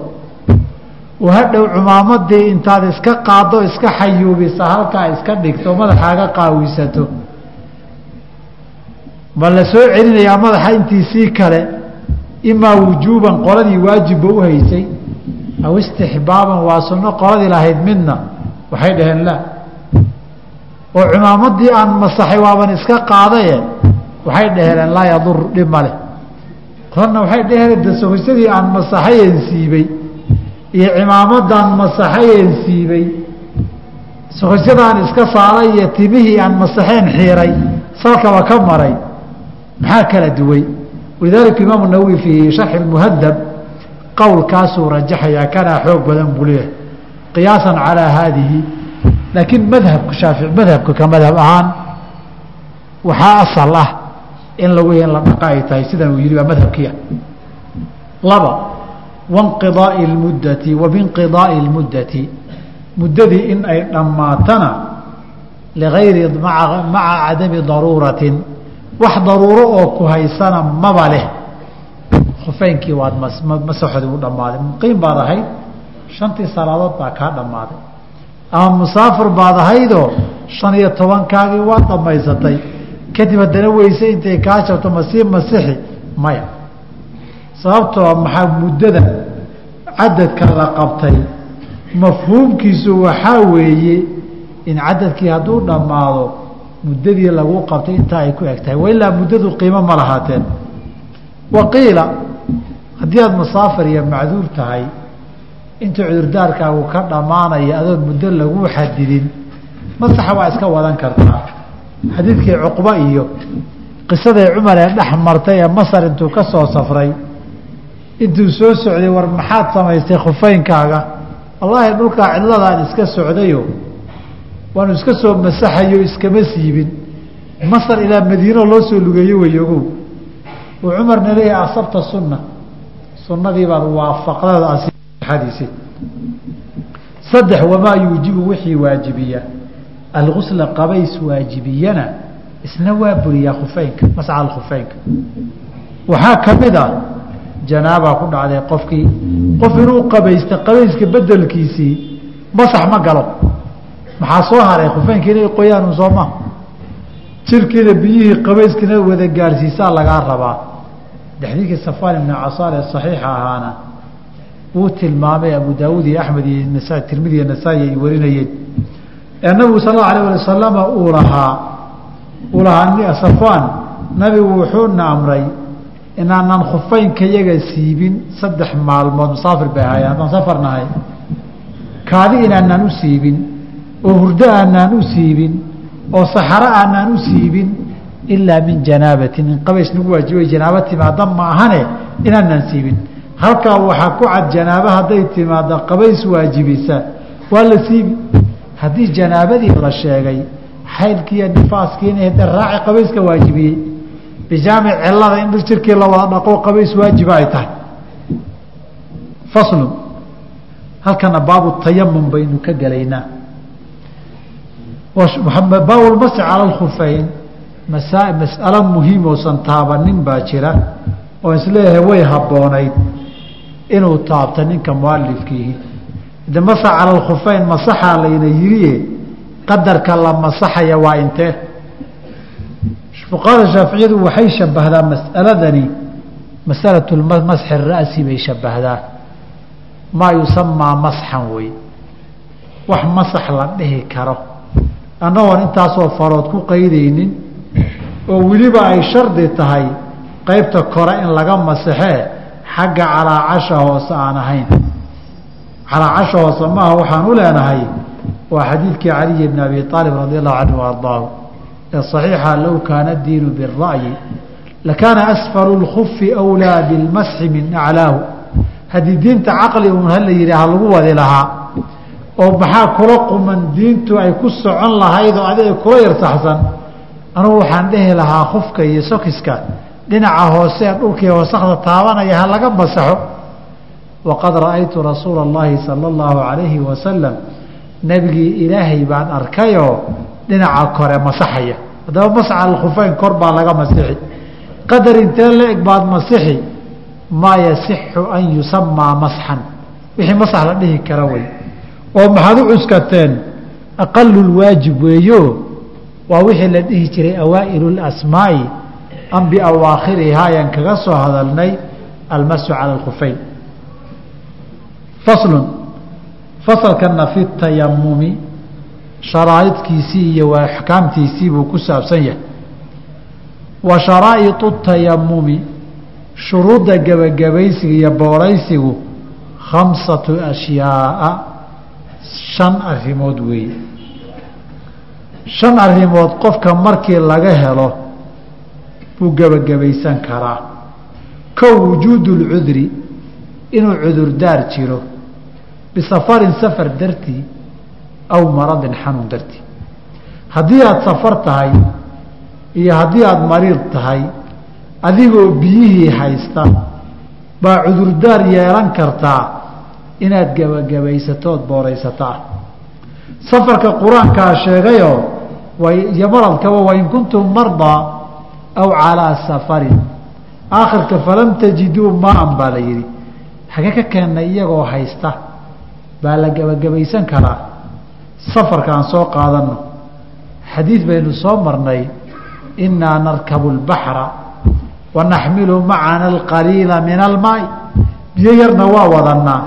oo hadhow cumaamadii intaad iska qaaddo iska xayuubisa halkaa iska dhigto madaxaaga qaawisato ma la soo celinayaa madaxa intiisii kale imaa wujuuban qoladii waajibba u haysay aw istixbaaban waa sunno qoladii lahayd midna waxay dhaheen la oo cumaamadii aan masaxay waaban iska qaadaye waxay dhaheen laa yadur dhib male qoladna waxay dhaheen de sohisadii aan masaxayen siibey iyo cimaamadan masaxayen siibey sohisadaan iska saaray iyo timihii aan masaxeen xiiray salkaba ka maray. Maxaa kala duway? Walidaalika imaamu nawowi fii sharxi muhadab qowlkaasuu rajaxayaa kanaa xoog badan buu leeyahay qiyaasan calaa haadihi laakiin madhabka shaafici madhabka ka madhab ahaan waxaa asal ah in lagu in la dhaqa ay tahay sidan uu yihi waa madhabkiia laba wainqidaai اlmuddati wa binqidaai muddadii in ay dhammaatana ligayri maca cadami daruuratin. Wax daruuro oo ku haysana maba leh. Khufeynkii waad masaxoodii u dhammaaday. Muqiim baad ahayd shantii salaadood baa kaa dhammaaday ama musaafir baad ahaydoo shan iyo tobankaagii waad dhammaysatay. Kadib haddana weyse intay kaa jabto masii masixi maya. Sababtoo maxaa muddada cadadka la qabtay? Mafhuumkiisu waxaa weeye in cadadkii hadduu dhammaado muddadii lagu qabtay intaa ay ku eg tahay. Wailaa muddadu qiimo ma lahaateen. Waqiila haddii aada musaafir iyo macduur tahay intuu cudurdaarkaagu ka dhammaanaya adoon muddo lagu xadidin masaxa waa iska wadan kartaa. Xadiidkii cuqba iyo qisadii cumar ee dhex martay ee masar intuu ka soo safray intuu soo socday war maxaad samaystay khufeynkaaga wallaahi dhulkaa cidladaan iska socdayo waanu iska soo masaxayo iskama siibin masar ilaa madiino loo soo lugeeyo weyogow uu cumarna leeyahay asabta sunna. Sunnadii baad waafaqdada asiadiisi saddex wamaa yuujibu wixii waajibiya. Algusla qabays waajibiyana isna waa buriyaa khufeynka masca khufeynka. Waxaa ka mid a janaabaa ku dhacday qofkii qof inuu qabaysta qabayska bedelkiisii masax ma galo. Maxaa soo haray khufeynka inay qoyaanu soo ma? Jirkiina biyihii qabayskina wada gaarhsiisaa lagaa rabaa. Xadiidkii safaan ibni casaal ee saxiixa ahaana wuu tilmaamay abu daawuud iyo axmed iyo nasa tirmidi iyo nasaa-i ay warinayeen. Ee nabigu sal allau alah wasalama uu lahaa uu lahaa safaan nabigu wuxuuna amray inaanan khufeynka yaga siibin saddex maalmood musaafir bay ahaayeen haddaan safar nahay. Kaadi inaanaan u siibin oo hurdo aanaan u siibin oo saxaro aanaan u siibin ilaa min janaabatin in qabays nagu waajibay janaabo timaada ma ahane inaanaan siibin halkaa waxaa ku cad janaabo hadday timaado qabays waajibisa. Waa la siibi haddii janaabadii la sheegay xaylkiiyo nifaaskiina hede raaci qabayska waajibiyey bijaamic cilada in jirkii la wada dhaqo qabays waajiba ay tahay. Faslun halkana baabu tayamum baynu ka gelaynaa baabulmasi cala lkhufeyn masa mas'alo muhiim oosan taabanin baa jira oo is leeyahay way habboonayd inuu taabto ninka mualifkiihi de masa cala lkhufeyn masaxaa layna yiriye qadarka la masaxaya waa intee fuqahada shaaficiyadu waxay shabahdaa mas'aladani masalatu masxi ra'si bay shabahdaa maa yusamaa masxan wey. Wax masax la dhihi karo. Annagoon intaasoo farood ku qaydaynin oo weliba ay shardi tahay qaybta kore in laga masaxee xagga calaacasha hoose aan ahayn. Calaacasha hoose maaha waxaan u leenahay waa xadiidkii caliyi bn abi aalib radi allahu canhu ardaahu. Ee saxiixa low kaana diinu bira'yi lakaana asfalu lkufi wlaa bilmasxi min aclaahu. Haddii diinta caqli uun hala yidhi ha lagu wadi lahaa oo maxaa kula quman diintu ay ku socon lahaydoo adiga kula yarsaxsan anugu waxaan dhehi lahaa kufka iyo sokiska dhinaca hoose ee dhulkii wasakda taabanaya ha laga masaxo waqad ra'aytu rasuula اllahi salى اllahu عalayhi wasalam nebigii ilaahay baan arkayoo dhinaca kore masaxaya haddaba masxa alkhufeyn kor baa laga masixi qadar intee la eg baad masixi maa yasixu an yusamaa masxan wixii masax la dhihi kara wey oo maxaad u cuskateen aqalu lwaajib weeyo waa wixii la dhihi jiray awaa'ilu اlasmaa'i am ayaan kaga soo hadalnay almasu cala alkhufeyn faslun fasalkana fi tayamumi sharaa'idkiisii iyo axkaamtiisii buu ku saabsan yahay wa sharaa'iطu tayamumi shuruudda gebagabaysiga iyo booraysigu khamsatu ashyaaa shan arrimood weeye shan arrimood qofka markii laga helo buu gebagabaysan karaa. Kow wujuudu اlcudri inuu cudurdaar jiro bisafarin safar dartii aw maradin xanuun dartii haddii aada safar tahay iyo haddii aada mariid tahay adigoo biyihii haysta baa cudurdaar yeelan kartaa inaad gebagabaysatood booraysataa. Safarka qur'aankaa sheegayoo iyo maradkaba wain kuntum mardaa aw calaa safarin aakhirka falam tajiduu maan baa la yidhi hage ka keennay iyagoo haysta baa la gebagabaysan karaa safarkaan soo qaadanno xadiid baynu soo marnay innaa narkabu اlbaxra wa naxmilu macana alqaliila min almaai biyo yarna waa wadanaa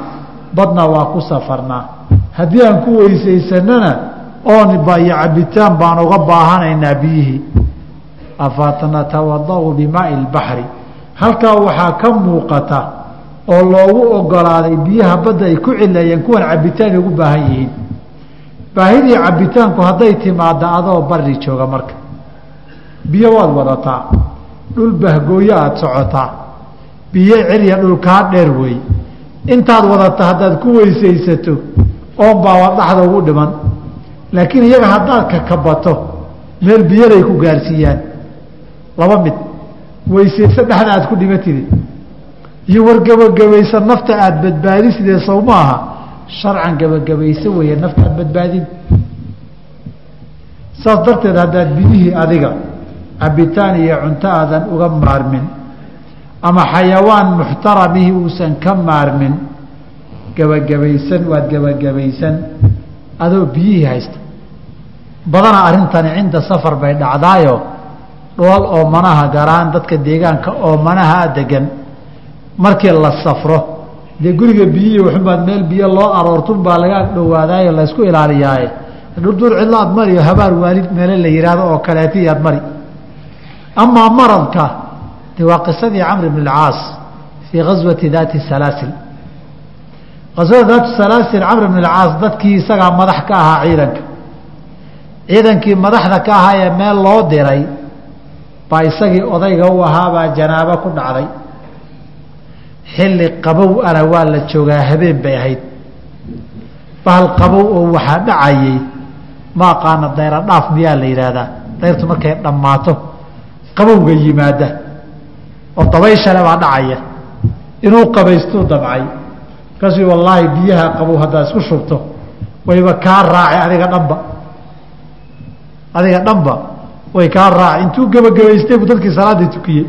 badna waa ku safarnaa haddii aan ku weysaysanana oonba iyo cabitaan baan uga baahanaynaa biyihii afanatawadau bimaai اlbaxri halkaa waxaa ka muuqata oo loogu ogolaaday biyaha badda ay ku cileeyeen kuwan cabitaan ugu baahan yihiin. Baahidii cabitaanku hadday timaadda adoo bari jooga marka. Biyo waad wadataa dhul bahgooyo aada socotaa biyo cirya dhulkaa dheer wey. Intaad wadata haddaad ku weysaysato oon baa dhaxda ugu dhiman. Laakiin iyaga haddaad kakabato meel biyaday ku gaarsiiyaan laba mid. Weysayso dhexda aad ku dhimatide iyo wargabagabaysa nafta aada badbaadisidee sow maaha sharcan gabagabayso weeye nafta aad badbaadin. Saas darteed haddaad biyihii adiga cabitaan iyo cunto aadan uga maarmin ama xayawaan muxtaramihi uusan ka maarmin gabagabaysan waad gabagabaysan adoo biyihii haysta. Badanaa arrintani cinda safar bay dhacdaayo dhool oomanaha garaan dadka deegaanka oomanaha degan markii la safro dee guriga biyihii waxunbaad meel biyo loo aroortun baa laga dhowaadaayo laysku ilaaliyaaye dhurdur cidlo aad mariyo habaar waalid meele la yidhaahdo oo kaleeti aad mari. Amaa maradka de waa qisadii camr bn اlcaas fii gaswati daati salaasil. Gaswada daati salaasil camr bn اlcaas dadkii isagaa madax ka ahaa ciidanka. Ciidankii madaxda ka ahaa ee meel loo diray baa isagii odayga u ahaabaa janaabo ku dhacday. Xilli qabow ana waa la joogaa habeen bay ahayd. Bahal qabow oo waxaa dhacayay ma aqaana dayra dhaaf miyaa la yidhaahdaa dayrtu markay dhammaato qabowga yimaada. Oo dabayshale baa dhacaya. Inuu qabaystuu damcay markaasuu wallaahi biyaha qabow haddaad isku shubto wayba kaa raaci adiga dhanba. Adiga dhanba way kaa raaci intuu gebagabaystay buu dadkii salaaddii tukiyey.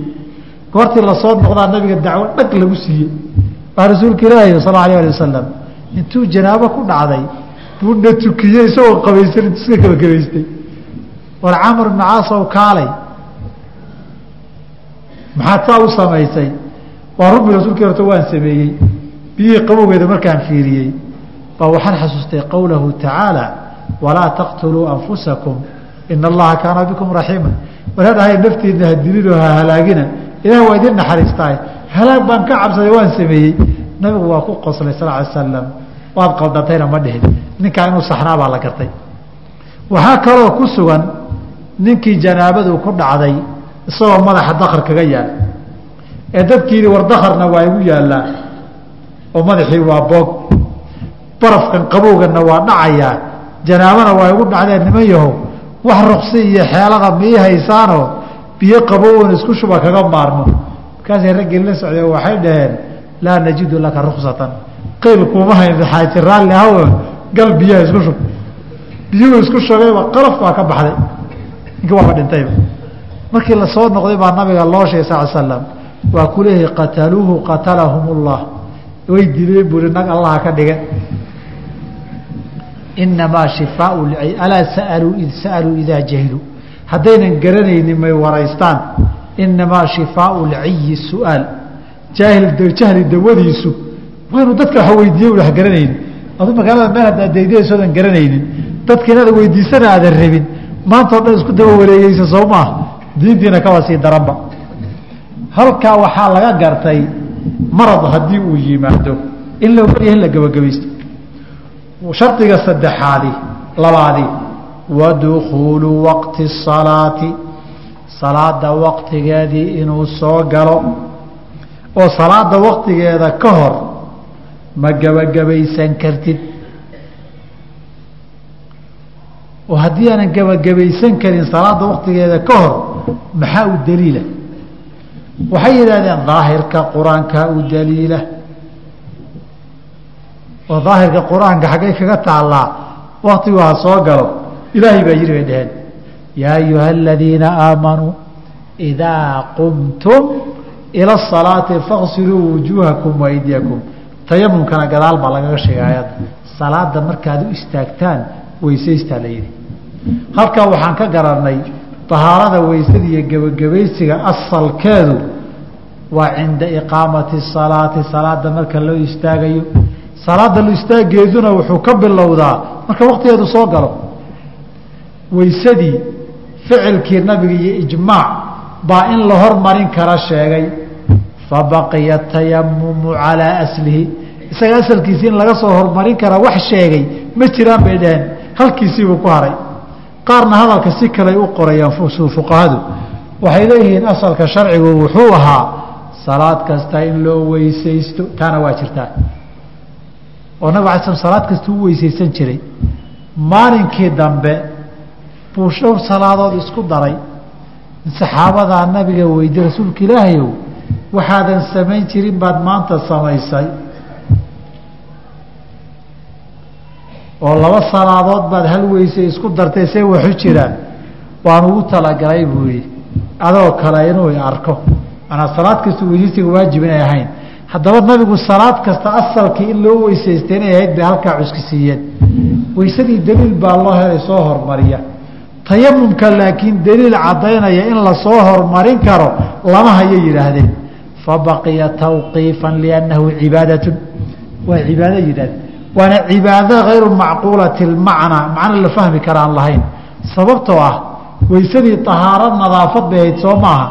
Goortii la soo noqdaa nabiga dacwo dhag lagu siiyey. Baa rasuulka ilaahi sal alay ali wasalam intuu janaabo ku dhacday buu na tukiyey isagoo qabaysan intuu iska gebagabaystay war camar ibna caasow kaalay maxaad saa u samaysay? Waa rubi rasuulkii horta waan sameeyey. Biyihii qabowgeeda markaan fiiriyey. Baa waxaan xasuustay qowlahu tacaala walaa taqtuluu anfusakum ina allaha kaana bikum raxiima waraan ahay naftiina hadilinoo ha halaagina ilaah waa idin naxariistaay halaag baan ka cabsaday waan sameeyey nabigu waa ku qoslay sal ly slam waad qaldatayna ma dhihin ninkaa inuu saxnaa baa la gartay waxaa kaloo ku sugan ninkii janaabadu ku dhacday isagoo madaxa dakar kaga yaal ee dadkiini war dakarna waa igu yaallaa oo madaxii waa boog barafkan qabowganna waa dhacayaa janaabana waa igu dhacdeen niman yahow wax ruksi iyo xeelada mii haysaanoo biyo qabowan isku shuba kaga maarmo markaasay raggii la socdeen waxay dhaheen laa najidu laka ruksatan qeyl kuuma hayn xaaji raalli gal biyaha isku shub. Biyuhu isku shugayba qalaf baa ka baxday. Ninki waaba dhintayba markii la soo noqday baa nabiga loo sheegay sal slam waa ku leeyahay qataluuhu qatalahum ullah way dileen buuri nag allaha ka dhiga inamaa shifaau alaa saaluu sa'aluu idaa jahiluu haddaynan garanaynin may waraystaan inamaa shifaau lciyi su'aal jahli dawadiisu waa inuu dadka wax weydiiye wax garanaynin adu magaalada meel haddaad daydayasoodan garanaynin dadka inaad weydiisana aadan rabin maanta o dhan isku daba wareegeysa soo maaha diintiina kaba sii daranba halkaa waxaa laga gartay marad haddii uu yimaado in la warya in la gebagabaysto shardiga saddexaadi labaadi wadukuulu waqti salaati salaada waqtigeedii inuu soo galo. Oo salaada waqtigeeda ka hor ma gebagabaysan kartid. Oo haddii aanan gebagabaysan karin salaada waqtigeeda ka hor maxaa u daliila? Waxay yidhahdeen daahirka qur'aanka u daliila oo daahirka qur'aanka xaggay kaga taallaa waktigu ha soo galo. Ilaahay baa yidhi bay dheheen yaa ayuha aladiina aamanuu idaa qumtum ila asalaati faqsiluu wujuuhakum waaydiyakum tayamumkana gadaal baa lagaga sheegay ayadda salaada markaad u istaagtaan weysaystaa la yidhi. Halkaa waxaan ka garanay dahaarada weysada iyo gebagabaysiga asalkeedu waa cinda iqaamati salaati salaada marka loo istaagayo salaada istaageeduna wuxuu ka bilowdaa. Marka waktigeedu soo galo weysadii ficilkii nabiga iyo ijmaac baa in la hormarin kara sheegay fabaqiya tayamumu calaa aslihi. Isaga asalkiisi in laga soo hormarin kara wax sheegay ma jiraan bay dhaheen. Halkiisiibuu ku haray. Qaarna hadalka si kaley u qorayaan fuqahadu. Waxay leeyihiin asalka sharcigu wuxuu ahaa salaad kasta in loo weysaysto. Taana waa jirtaa oo nabig ala sl salaad kasta u weysaysan jiray. Maalinkii dambe buu dhowr salaadood isku daray. Saxaabadaa nabiga weydiye rasuulka ilaahayow waxaadan samayn jirin baad maanta samaysay. Oo laba salaadood baad hal weysay isku dartay see waxu jiraan. Waan ugu talagalay buu yihi adoo kale inuu arko. Manaa salaad kasta weysaysiga waajib inay ahayn haddaba nabigu salaad kasta asalkii in loo weysaystay inay ahayd bay halkaa cuski siiyeen. Weysadii daliil baa loo helay soo hormariya. Tayamumka laakiin daliil caddaynaya in la soo hormarin karo lama hayay yidhaahdeen. Fabaqiya tawqiifan liannahu cibaadatun. Waa cibaado yidhahdeen waana cibaado hayru macquulati lmacnaa macno la fahmi karaan lahayn. Sababtoo ah weysadii tahaaro nadaafad bay ahayd soo maaha.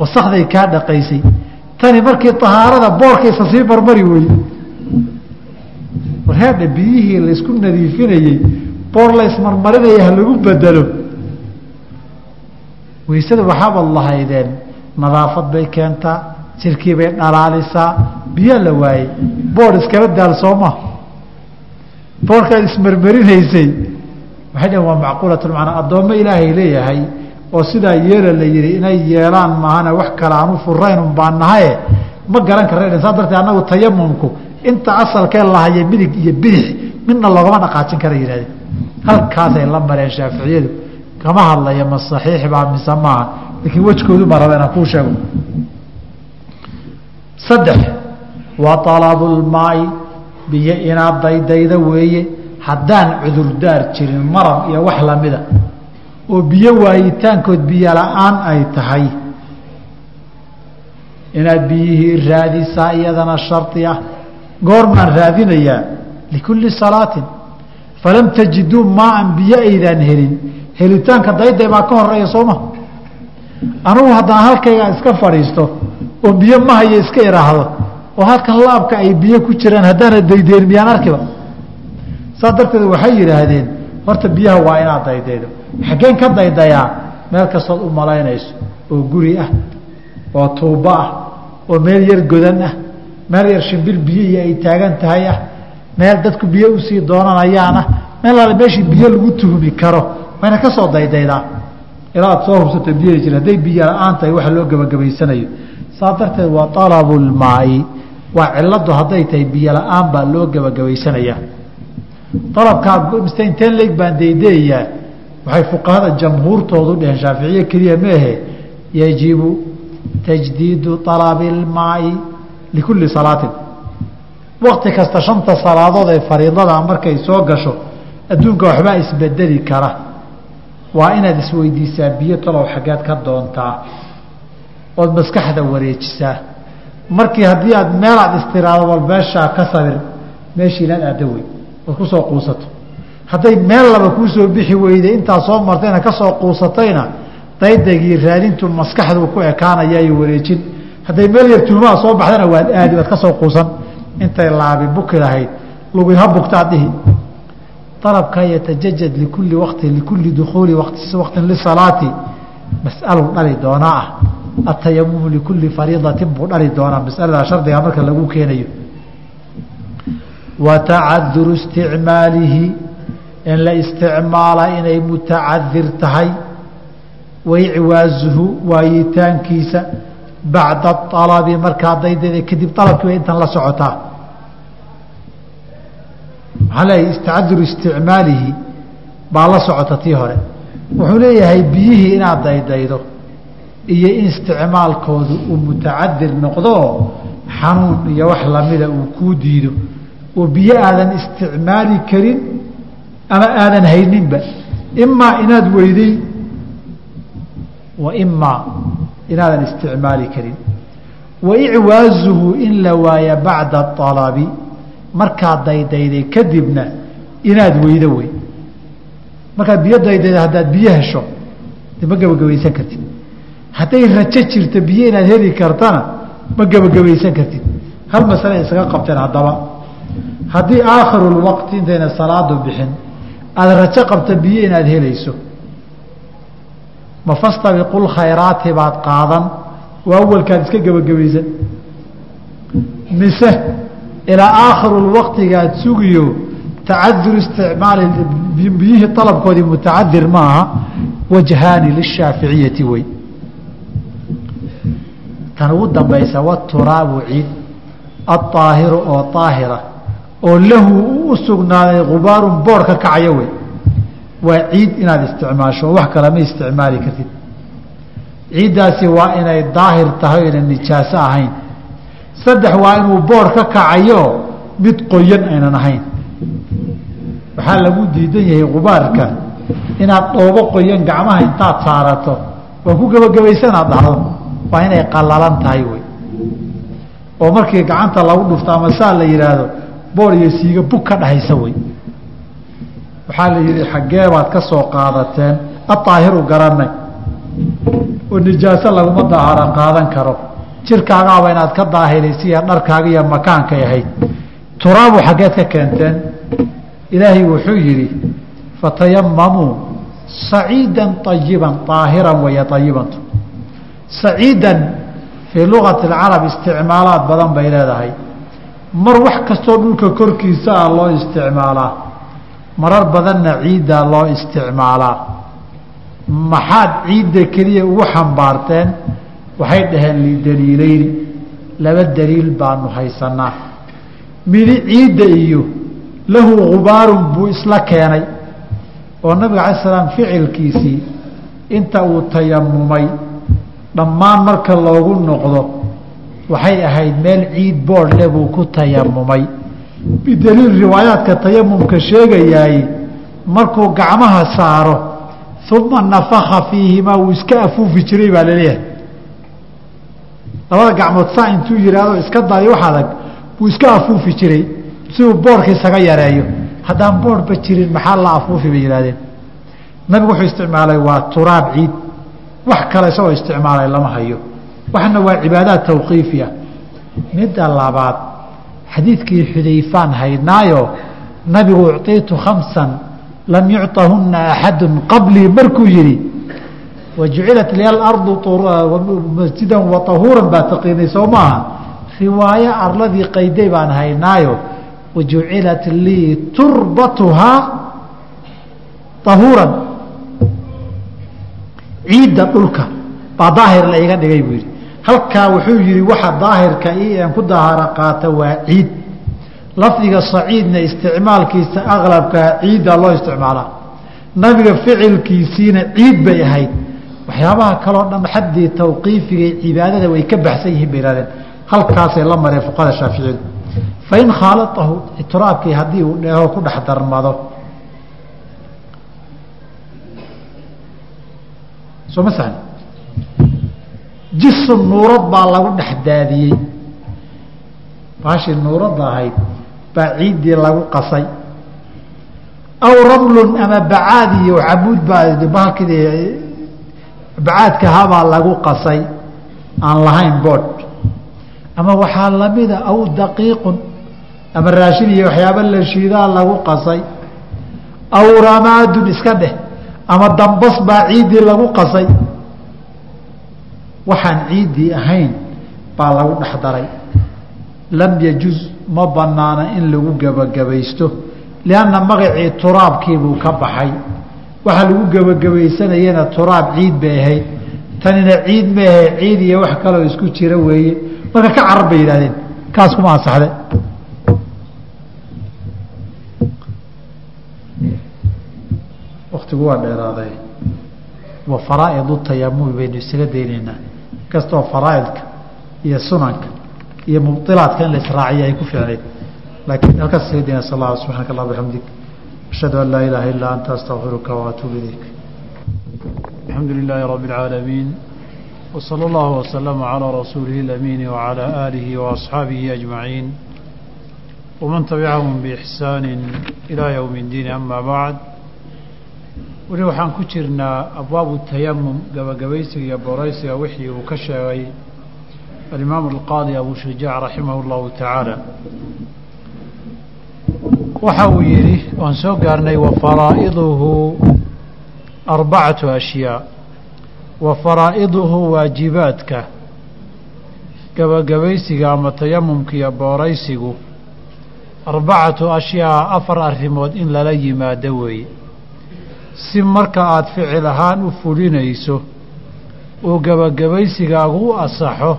Wasakday kaa dhaqaysay tani markii tahaarada boorkaysa sii marmari weye warheedha biyihii laysku nadiifinayey boor laysmarmarinaya ha lagu bedelo. Weysada waxaabaad lahaydeen nadaafad bay keentaa jirkii bay dhalaalisaa biyaa la waayey boor iskala daal sooma boorkaad ismarmarinaysay waxay dhaheen waa macquulatulmacnaa addoommo ilaahay leeyahay oo sidaa yeela la yihi inay yeelaan maahane wax kale aan u baan nahaye. Ma garan karra saa darteed annagu tayamumku inta asalkee lahaya midig iyo bidix midna loogama dhaqaajin kara yihahdeen halkaasay la mareen shaaficiyadu. Kama hadlaya ma saxiix baa mise maaha. Laakiin wejkoodu ma raba inaan kuu sheego. Saddex waa alabulmaai biyo inaad daydayda weeye. Haddaan cudurdaar jirin marad iyo wax lamida oo biyo waayitaankood biyo la'aan ay tahay. Inaad biyihii raadisaa iyadana shardi ah. Goormaan raadinayaa likulli salaatin. Falam tajiduu maaan biyo aydaan helin. Helitaanka dayday baa ka horreeya sooma anugu haddaan halkayga iska fadhiisto oo biyo ma hayo iska idhaahdo oo halkan laabka ay biyo ku jiraan haddaana daydeen miyaan arkiba? Saas darteed waxay yidhaahdeen horta biyaha waa inaad daydaydo xaggeen ka daydayaa meel kastood u malaynayso oo guri ah oo tuubo ah oo meel yar godan ah meel yar shimbir biyihi ay taagan tahay ah meel dadku biyo u sii doonanayaan ah meel alle meeshii biyo lagu tuhmi karo wayna ka soo daydaydaa ilaa aad soo hubsato biyadi jir hadday biyo la'aan tahay waxa loo gebagabaysanayo saas darteed waa alabulmaai waa ciladu hadday tahay biyo la'aan baa loo gebagabaysanayaa alabkaa mise inteen leeg baan daydayayaa waxay fuqahada jamhuurtoodu dheheen shaaficiye keliya meehe yajibu tajdiidu alabi ilmaai likulli salaatin wakti kasta shanta salaadood ee fariidada markay soo gasho adduunka waxbaa isbedeli kara waa inaad isweydiisaa biyo talow xaggeed ka doontaa ood maskaxda wareejisaa markii haddii aad meelaad istiraado bal meeshaa ka sabir meeshii inaad aada wey ood ku soo quusato. Hadday meel laba kuu soo bixi weyday intaa soo martayna ka soo quusatayna daydagii raadintu maskaxduu ku ekaanaya iyo wareejin. Hadday meel yar tuumaha soo baxdana waad aadi waad ka soo quusan. Intay laabi buki lahayd lugi ha bugtaad dhihi. Alabka yatajajad likulli waqtin likulli dukuuli waqtin lisalaati mas'alu dhali doonaa ah. Atayamumu likulli fariidatin buu dhali doonaa masalada shardiga marka lagu keenayo wa tacaduru isticmaalihi in la isticmaala inay mutacadir tahay waicwaazuhu waayitaankiisa bacda alabi markaa daydada kadib alabkii way intan la socotaa maxaa leeyahay istacaduru isticmaalihi baa la socota tii hore wuxuu leeyahay biyihii inaad daydaydo iyo in isticmaalkoodu uu mutacadir noqdoo xanuun iyo wax lamida uu kuu diido oo biyo aadan isticmaali karin ama aadan hayninba. Imaa inaad weyday wa imaa inaadan isticmaali karin. Wa icwaazuhu in la waaya bacda alabi markaad daydayday kadibna inaad weydo wey. Markaad biyo daydayda haddaad biyo hesho ma gebagabaysan kartid. Hadday rajo jirto biyo inaad heli kartana ma gebagabaysan kartid. Hal masale isaga qabteen haddaba haddii aakhirulwaqti intayna salaadu bixin aada rajo qabta biyo inaad helayso. Ma fastabiqul khayraati baad qaadan oo awalkaad iska gebagabaysan mise ilaa aakhirulwaqtigaad sugiyo tacadur isticmaali biyihii alabkoodii mutacadir maaha wajhaani lishaaficiyati wey tan ugu dambaysa waturaabu ciid aaahiru oo aahira oo lahu u sugnaaday gubaarun boor ka kacayo wey. Waa ciid inaad isticmaasho wax kale ma isticmaali kartid. Ciiddaasi waa inay daahir tahay o yna nijaaso ahayn. Saddex waa inuu boor ka kacayo mid qoyan aynan ahayn. Waxaa lagu diidan yahay gubaarka inaad dhoobo qoyan gacmaha intaad saarato waan ku gebagabaysanaad dhahdo waa inay qalalan tahay wey. Oo markii gacanta lagu dhufto ama saa la yidhaahdo boor iyo siiga bug ka dhahaysa wey. Waxaa la yidhi xaggee baad ka soo qaadateen adaahiru garanay. Oo nijaaso laguma daaharo qaadan karo. Jirkaagaaba inaad ka daahiraysiya dharkaaga iyo makaankay ahayd. Turaabu xaggeed ka keenteen. Ilaahay wuxuu yidhi fatayamamuu saciidan ayiban aahiran waya ayibantu saciidan fii lugati اcarab isticmaalaad badan bay leedahay mar wax kastoo dhulka korkiisa ah loo isticmaalaa marar badanna ciiddaa loo isticmaalaa maxaad ciidda keliya ugu xambaarteen? Waxay dhaheen lidaliileyni laba daliil baanu haysanaa midi ciidda iyo lahu gubaarun buu isla keenay oo nabiga alay slam ficilkiisii inta uu tayamumay dhammaan marka loogu noqdo waxay ahayd meel ciid boodh le buu ku tayamumay. Bidaliil riwaayaadka tayamumka sheegayaay markuu gacmaha saaro uma nafaka fiihimaa wuu iska afuufi jiray baa la leeyahay labada gacmood saa intuu yidhaahdo iska dayo wax adag wuu iska afuufi jiray si uu boorka isaga yareeyo. Haddaan boorhba jirin maxaa la afuufi? bay yidhahdeen nabigu wuxuu isticmaalay waa turaab ciid. Wax kale isagoo isticmaalay lama hayo waxna waa cibaadaad tawqiifi ah midda labaad xadiidkii xudayfaan haynaayo nabigu ucطiitu khamsan lam yucطahuna axadu qablii markuu yihi wajucilat liya alardu masjidan wa tahuuran baa taqiinay soo maaha? Riwaayo arladii qayday baan haynaayo wajucilat lii turbatuhaa tahuuran. Ciidda dhulka baa daahir la iga dhigay buu yidhi halkaa wuxuu yihi waxa daahirka i aan ku daaharo qaata waa ciid. Lafdiga saciidna isticmaalkiisa aqlabkaa ciiddaa loo isticmaalaa nabiga ficilkiisiina ciid bay ahayd. Waxyaabaha kaleo dhan xaddii tawqiifiga cibaadada way ka baxsan yihiin bay ihahdeen halkaasay la mareen fuqahada shaaficiyadu. Fain khaalatahu turaabkii haddii uu dheeho ku dhex darmado. Soo ma sahli jisu nuurad baa lagu dhex daadiyey. Baashii nuuradda ahayd baa ciiddii lagu qasay. Aw ramlun ama bacaad iyo cabuud baa bahalkid bacaadkahabaa lagu qasay. Aan lahayn boodh ama waxaa lamida aw daqiiqun ama raashin iyo waxyaaba la shiidaa lagu qasay. Aw ramaadun iska dheh ama dambas baa ciiddii lagu qasay waxaan ciiddii ahayn baa lagu dhex daray. Lam yajuz ma banaana in lagu gebagabaysto lianna magacii turaabkiibuu ka baxay. Waxa lagu gebagabaysanayana turaab ciid bay ahayd. Tanina ciid ma ahe ciid iyo wax kaloo isku jira weeye. Marka ka carar bay yidhahdeen kaas kuma ansaxde. Waktigu waa dheeraaday. Wa faraa'idu tayamumi baynu isaga daynaynaa kastoo faraaidka iyo sunanka iyo mubilaadka in la israaciya ay ku ficnayd laakiin halkaas isaga dayna sal la subxaanaka allah bixamdik ashhadu an laa ilaaha illaa anta astaqfiruka waatuubu ilayk alxamdu lilaahi rabi اlcaalamiin wslى اllahu waslama calىa rasuulihi اlamiini wacalى aalihi waasxaabihi ajmaciin waman tabicahum biixsaani ilaa ywmi اddiin ama bacd weli waxaan ku jirnaa abwaabu tayamum gabagabaysiga iyo booraysiga wixii uu ka sheegay alimaam alqaadi abu shujaac raximah اllahu tacaala waxa uu yidhi waan soo gaarnay wafaraa'iduhu arbacatu ashyaa wa faraa'iduhu waajibaadka gabagabaysiga ama tayamumka iyo booraysigu arbacatu ashyaa afar arrimood in lala yimaado weeye si marka aada ficil ahaan u fulinayso uu gabagabaysigaagu u asaxo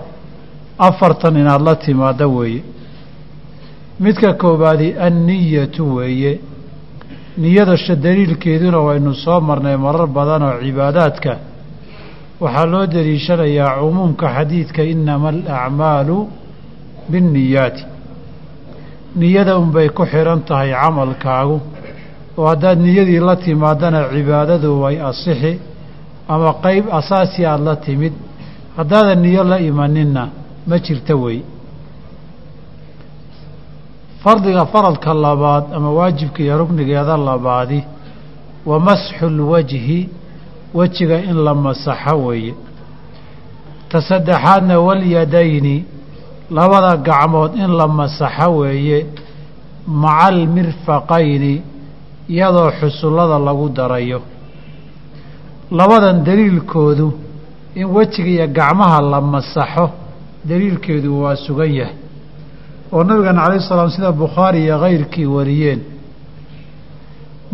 afartan inaad la timaaddo weeye. Midka koowaadi anniyatu weeye. Niyadasha daliilkeeduna waynu soo marnay marar badan oo cibaadaadka. Waxaa loo daliishanayaa cumuumka xadiidka inama alacmaalu binniyaati. Niyada unbay ku xidhan tahay camalkaagu oo haddaad niyadii la timaadana cibaadadu way asixi ama qeyb asaasi aada la timid haddaadan niyo la imaninna ma jirta wey. Fardiga faradka labaad ama waajibka iyo rugnigeeda labaadi wa masxu lwajhi wejiga in la masaxo weeye ta saddexaadna walyadayni labada gacmood in la masaxo weeye maca almirfaqayni iyadoo xusullada lagu darayo. Labadan daliilkoodu in wejiga iyo gacmaha la masaxo daliilkeedu waa sugan yahay. Oo nabigana calayh salaam sida bukhaari iyo kayrkii wariyeen.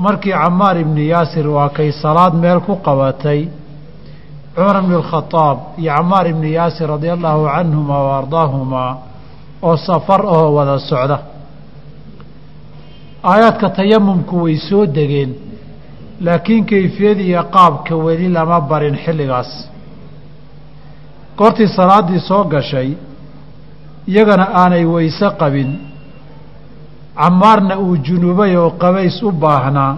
Markii camaar ibni yaasir waa kay salaad meel ku qabatay cumar bni alkhadaab iyo camaar ibni yaasir radia allaahu canhuma wa ardaahumaa oo safar oo wada socda aayaadka tayamumku way soo degeen laakiin kayfiyad iyo qaabka weli lama barin xilligaas. Goortii salaaddii soo gashay iyagana aanay weyse qabin camaarna uu junuubay oo qabays u baahnaa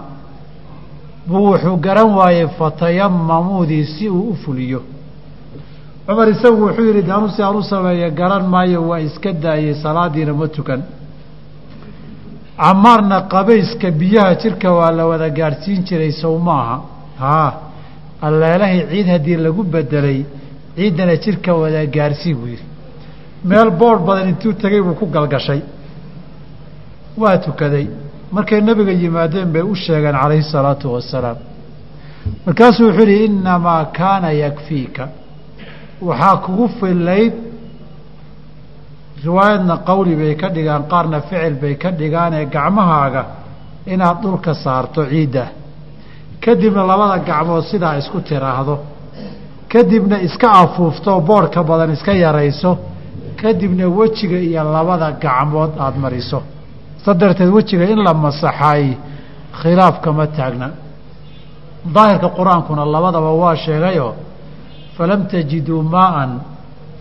buu wuxuu garan waayey fatayamamuudii si uu u fuliyo. Cumar isagu wuxuu yidhi daanu si aan u sameeya garan maayo waa iska daayey salaadiina ma tukan camaarna qabayska biyaha jirka waa la wada gaadhsiin jiray sow maaha haa alleelahay ciid haddii lagu bedelay ciiddana jirka wada gaadhsii buu yidhi. Meel boodh badan intuu tegay buu ku galgashay. Waa tukaday. Markay nabiga yimaadeen bay u sheegeen calayhi salaatu wasalaam markaasuu wuxuu yihi innamaa kaana yakfiika. Waxaa kugu fillayd riwaayadna qowli bay ka dhigaan qaarna ficil bay ka dhigaanee gacmahaaga inaad dhulka saarto ciidda. Kadibna labada gacmood sidaa isku tiraahdo. Kadibna iska afuufto boodhka badan iska yarayso. Kadibna wejiga iyo labada gacmood aada mariso. Sa darteed wejiga in la masaxaay khilaaf kama taagna. Daahirka qur'aankuna labadaba waa sheegayoo falam tajiduu maa'an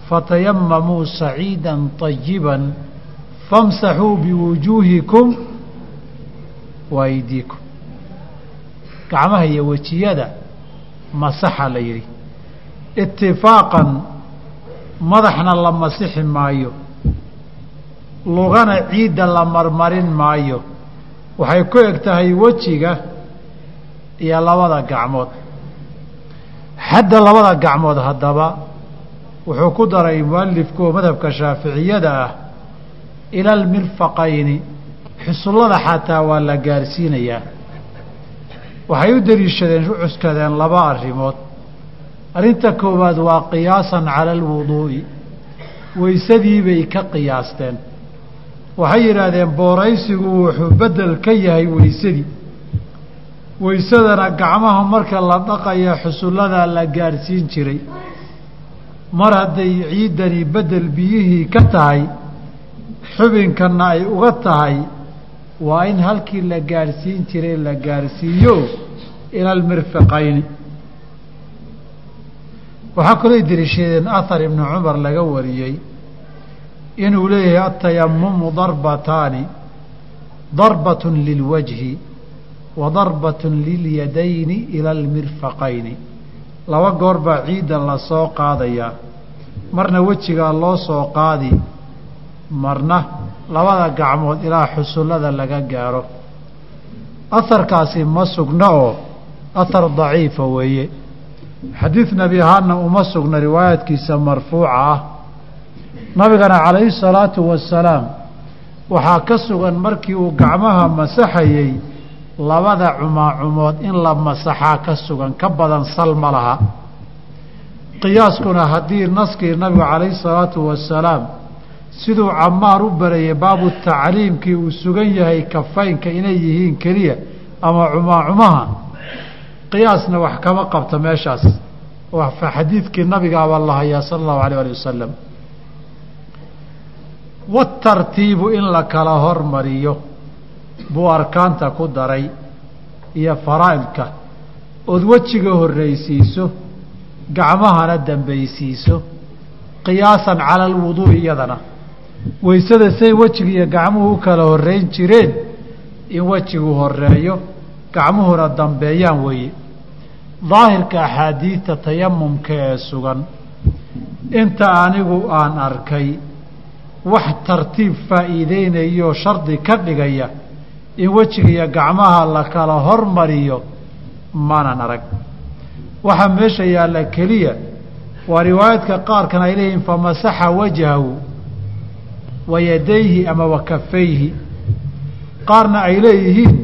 fatayamamuu saciida طayiba famsaxuu biwujuuhikum wa aydiikum gacmaha iyo wejiyada masaxa la yidhi itifaaqan madaxna la masixi maayo lugana ciidda la marmarin maayo waxay ku eg tahay wejiga iyo labada gacmood xadda labada gacmood haddaba wuxuu ku daray mualifku oo madhabka shaaficiyada ah ila almirfaqayni xusullada xataa waa la gaarsiinayaa waxay u deliishadeen u cuskadeen laba arrimood. Arrinta koowaad waa qiyaasan cala alwuduu'i weysadii bay ka qiyaasteen. Waxay yidhaahdeen booraysigu wuxuu beddel ka yahay weysadii. Weysadana gacmaha marka la dhaqaya xusulladaa la gaadhsiin jiray mar hadday ciiddani beddel biyihii ka tahay xubinkanna ay uga tahay waa in halkii la gaadhsiin jiray la gaadhsiiyo ila almirfiqayni waxaa kaloo deliishadeen ahar ibnu cumar laga wariyey inuu leeyahay atayamumu darbataani darbatun lilwajhi wa darbatun lilyadayni ila almirfaqayni laba goor baa ciidda la soo qaadayaa marna wejigaa loo soo qaadi marna labada gacmood ilaa xusullada laga gaaro. Aharkaasi ma sugna oo ahar daciifa weeye. Xadiid nebi ahaanna uma sugna riwaayaadkiisa marfuuca ah. Nabigana calayhi salaatu wasalaam waxaa ka sugan markii uu gacmaha masaxayey labada cumaacumood in la masaxaa ka sugan ka badan sal ma laha. Qiyaaskuna haddii naskii nabigu calayhi salaatu wasalaam siduu camaar u barayay baabu tacliimkii uu sugan yahay kafaynka inay yihiin keliya ama cumaacumaha qiyaasna wax kama qabto meeshaas. Xadiidkii nabigaabaa la hayaa sala allahu alayh ali wasalam watartiibu in la kala hormariyo buu arkaanta ku daray iyo faraa'idka. Ood wejiga horraysiiso gacmahana dambaysiiso qiyaasan cala alwuduu'i iyadana. Weysada say wejiga iyo gacmuhu u kala horrayn jireen in wejigu horeeyo gacmuhuna dambeeyaan weeye. Daahirka axaadiidta tayamumka ee sugan inta anigu aan arkay wax tartiib faa'iideynayo shardi ka dhigaya in wejiga iyo gacmaha la kala hormariyo maanan arag waxaa meesha yaalla keliya waa riwaayadka qaarkan ay leeyihiin famasaxa wajhahu wa yadayhi ama wa kafayhi qaarna ay leeyihiin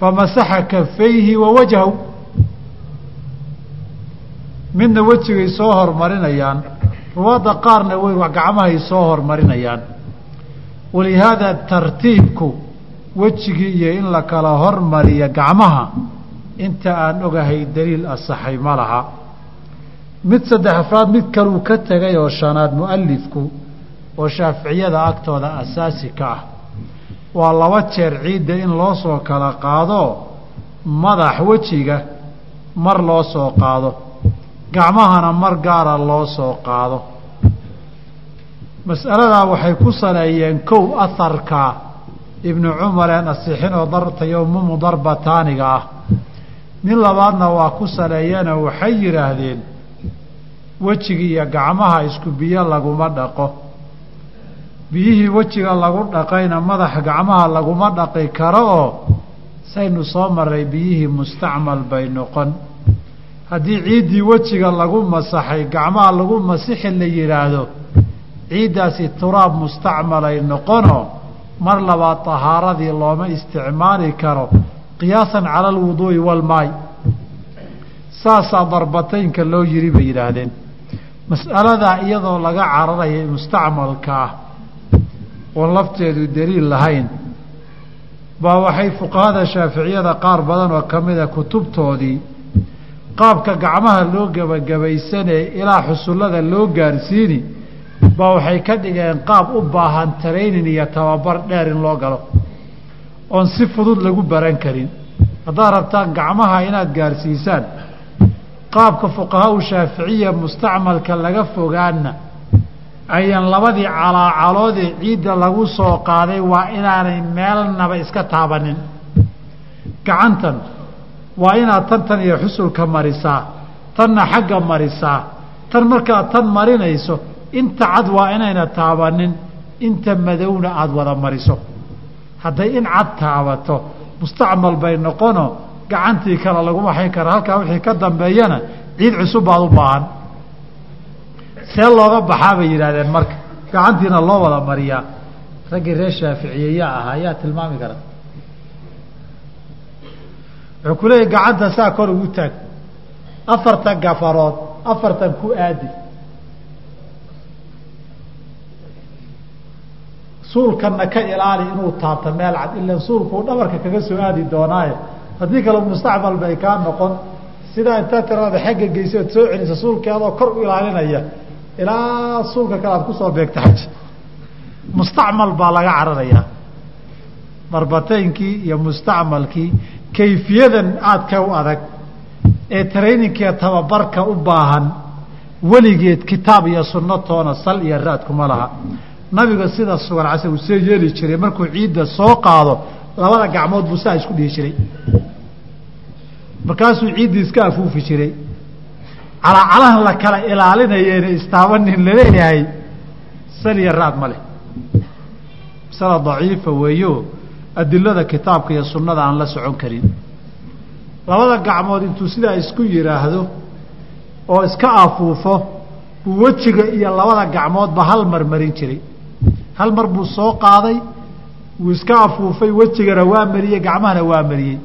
famasaxa kafayhi wa wajhahu. Midna wejigay soo hormarinayaan ruwaadda qaarna way gacmahay soo hormarinayaan. Walihaada tartiibku wejigii iyo in la kala hormariya gacmaha inta aan ogahay daliil asaxay ma laha. Mid saddex afraad mid kaluu ka tegay oo shanaad mu'alifku oo shaaficiyada agtooda asaasi ka ah. Waa laba jeer ciidda in loo soo kala qaado madax wejiga mar loo soo qaado. Gacmahana mar gaara loo soo qaado. Mas'aladaa waxay ku saleeyeen kow aharka ibnu cumar een asixin oo dartayomumu darbataaniga ah. Mid labaadna waa ku saleeyeenoo waxay yidhaahdeen wejiga iyo gacmaha isku biyo laguma dhaqo. Biyihii wejiga lagu dhaqayna madaxa gacmaha laguma dhaqi karo oo saynu soo maray biyihii mustacmal bay noqon. Haddii ciiddii wejiga lagu masaxay gacmaha lagu masixi la yidhaahdo ciiddaasi turaab mustacmalay noqonoo mar labaad tahaaradii looma isticmaali karo qiyaasan cala alwuduu'i walmaay saasaa darbataynka loo yiri bay yidhaahdeen. Mas'aladaa iyadoo laga cararaya mustacmalka ah oon lafteedu daliil lahayn baa waxay fuqahada shaaficiyada qaar badan oo ka mida kutubtoodii qaabka gacmaha loo gebagabaysanee ilaa xusullada loo gaarsiini baa waxay ka dhigeen qaab u baahan taraynin iyo tababar dheer in loo galo oon si fudud lagu baran karin. Haddaad rabtaan gacmaha inaad gaarsiisaan qaabka fuqahaa u shaaficiya mustacmalka laga fogaana ayan labadii calaacaloodee ciidda lagu soo qaaday waa inaanay meelnaba iska taabanin. Gacantan waa inaad tantan iyo xusulka marisaa tanna xagga marisaa tan markaad tan marinayso inta cad waa inayna taabanin inta madowna aada wada mariso hadday in cad taabato mustacmal bay noqono gacantii kale laguma hayn kara halkaa wixii ka dambeeyana ciid cusub baad u baahan. See looga baxaa bay yidhaahdeen marka gacantiina loo wada mariyaa. Raggii reer shaaficiyeyaa ahaa yaa tilmaami kara. Wuxuu ku leeyahy gacanta saa kor ugu taag. Afartan gafarood afartan ku aadi suulkanna ka ilaali inuu taabto meel cad ilan suulkuu dhabarka kaga soo aadi doonaaye haddii kale mustacmal bay kaa noqon. Sidaa intaad tirada xagga geysa ood soo celisa suulkii adoo kor u ilaalinaya ilaa suulka kale aad ku soo beegta xaji mustacmal baa laga cararayaa. Darbateynkii iyo mustacmalkii kayfiyadan aadka u adag ee traininkiiyo tababarka u baahan weligeed kitaab iyo sunno toona sal iyo raadkuma laha nabiga sida sugan case uu see yeeli jiray markuu ciidda soo qaado labada gacmood buu saa isku dhihi jiray. Markaasuu ciiddii iska afuufi jiray. Calaacalahan la kala ilaalinayeena istaabanin la leeyahay sal iyo raad ma leh. Masala daciifa weeyo adilada kitaabka iyo sunnada aan la socon karin. Labada gacmood intuu sidaa isku yidhaahdo oo iska afuufo buu wejiga iyo labada gacmoodba hal mar marin jiray hal mar buu soo qaaday wuu iska afuufay wejigana waa mariyey gacmahana waa mariyey.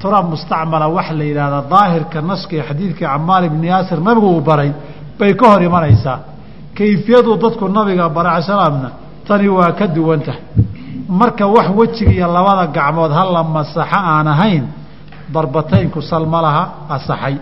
Turaab mustacmala waxa la yidhahdaa daahirka naska ee xadiidkii camaar ibni yaasir nabigu uu baray bay ka hor imanaysaa. Kayfiyadu dadku nabiga bara ala salaamna tani waa ka duwan tahay marka wax wejiga iyo labada gacmood hala masaxo aan ahayn darbataynku sal ma laha asaxay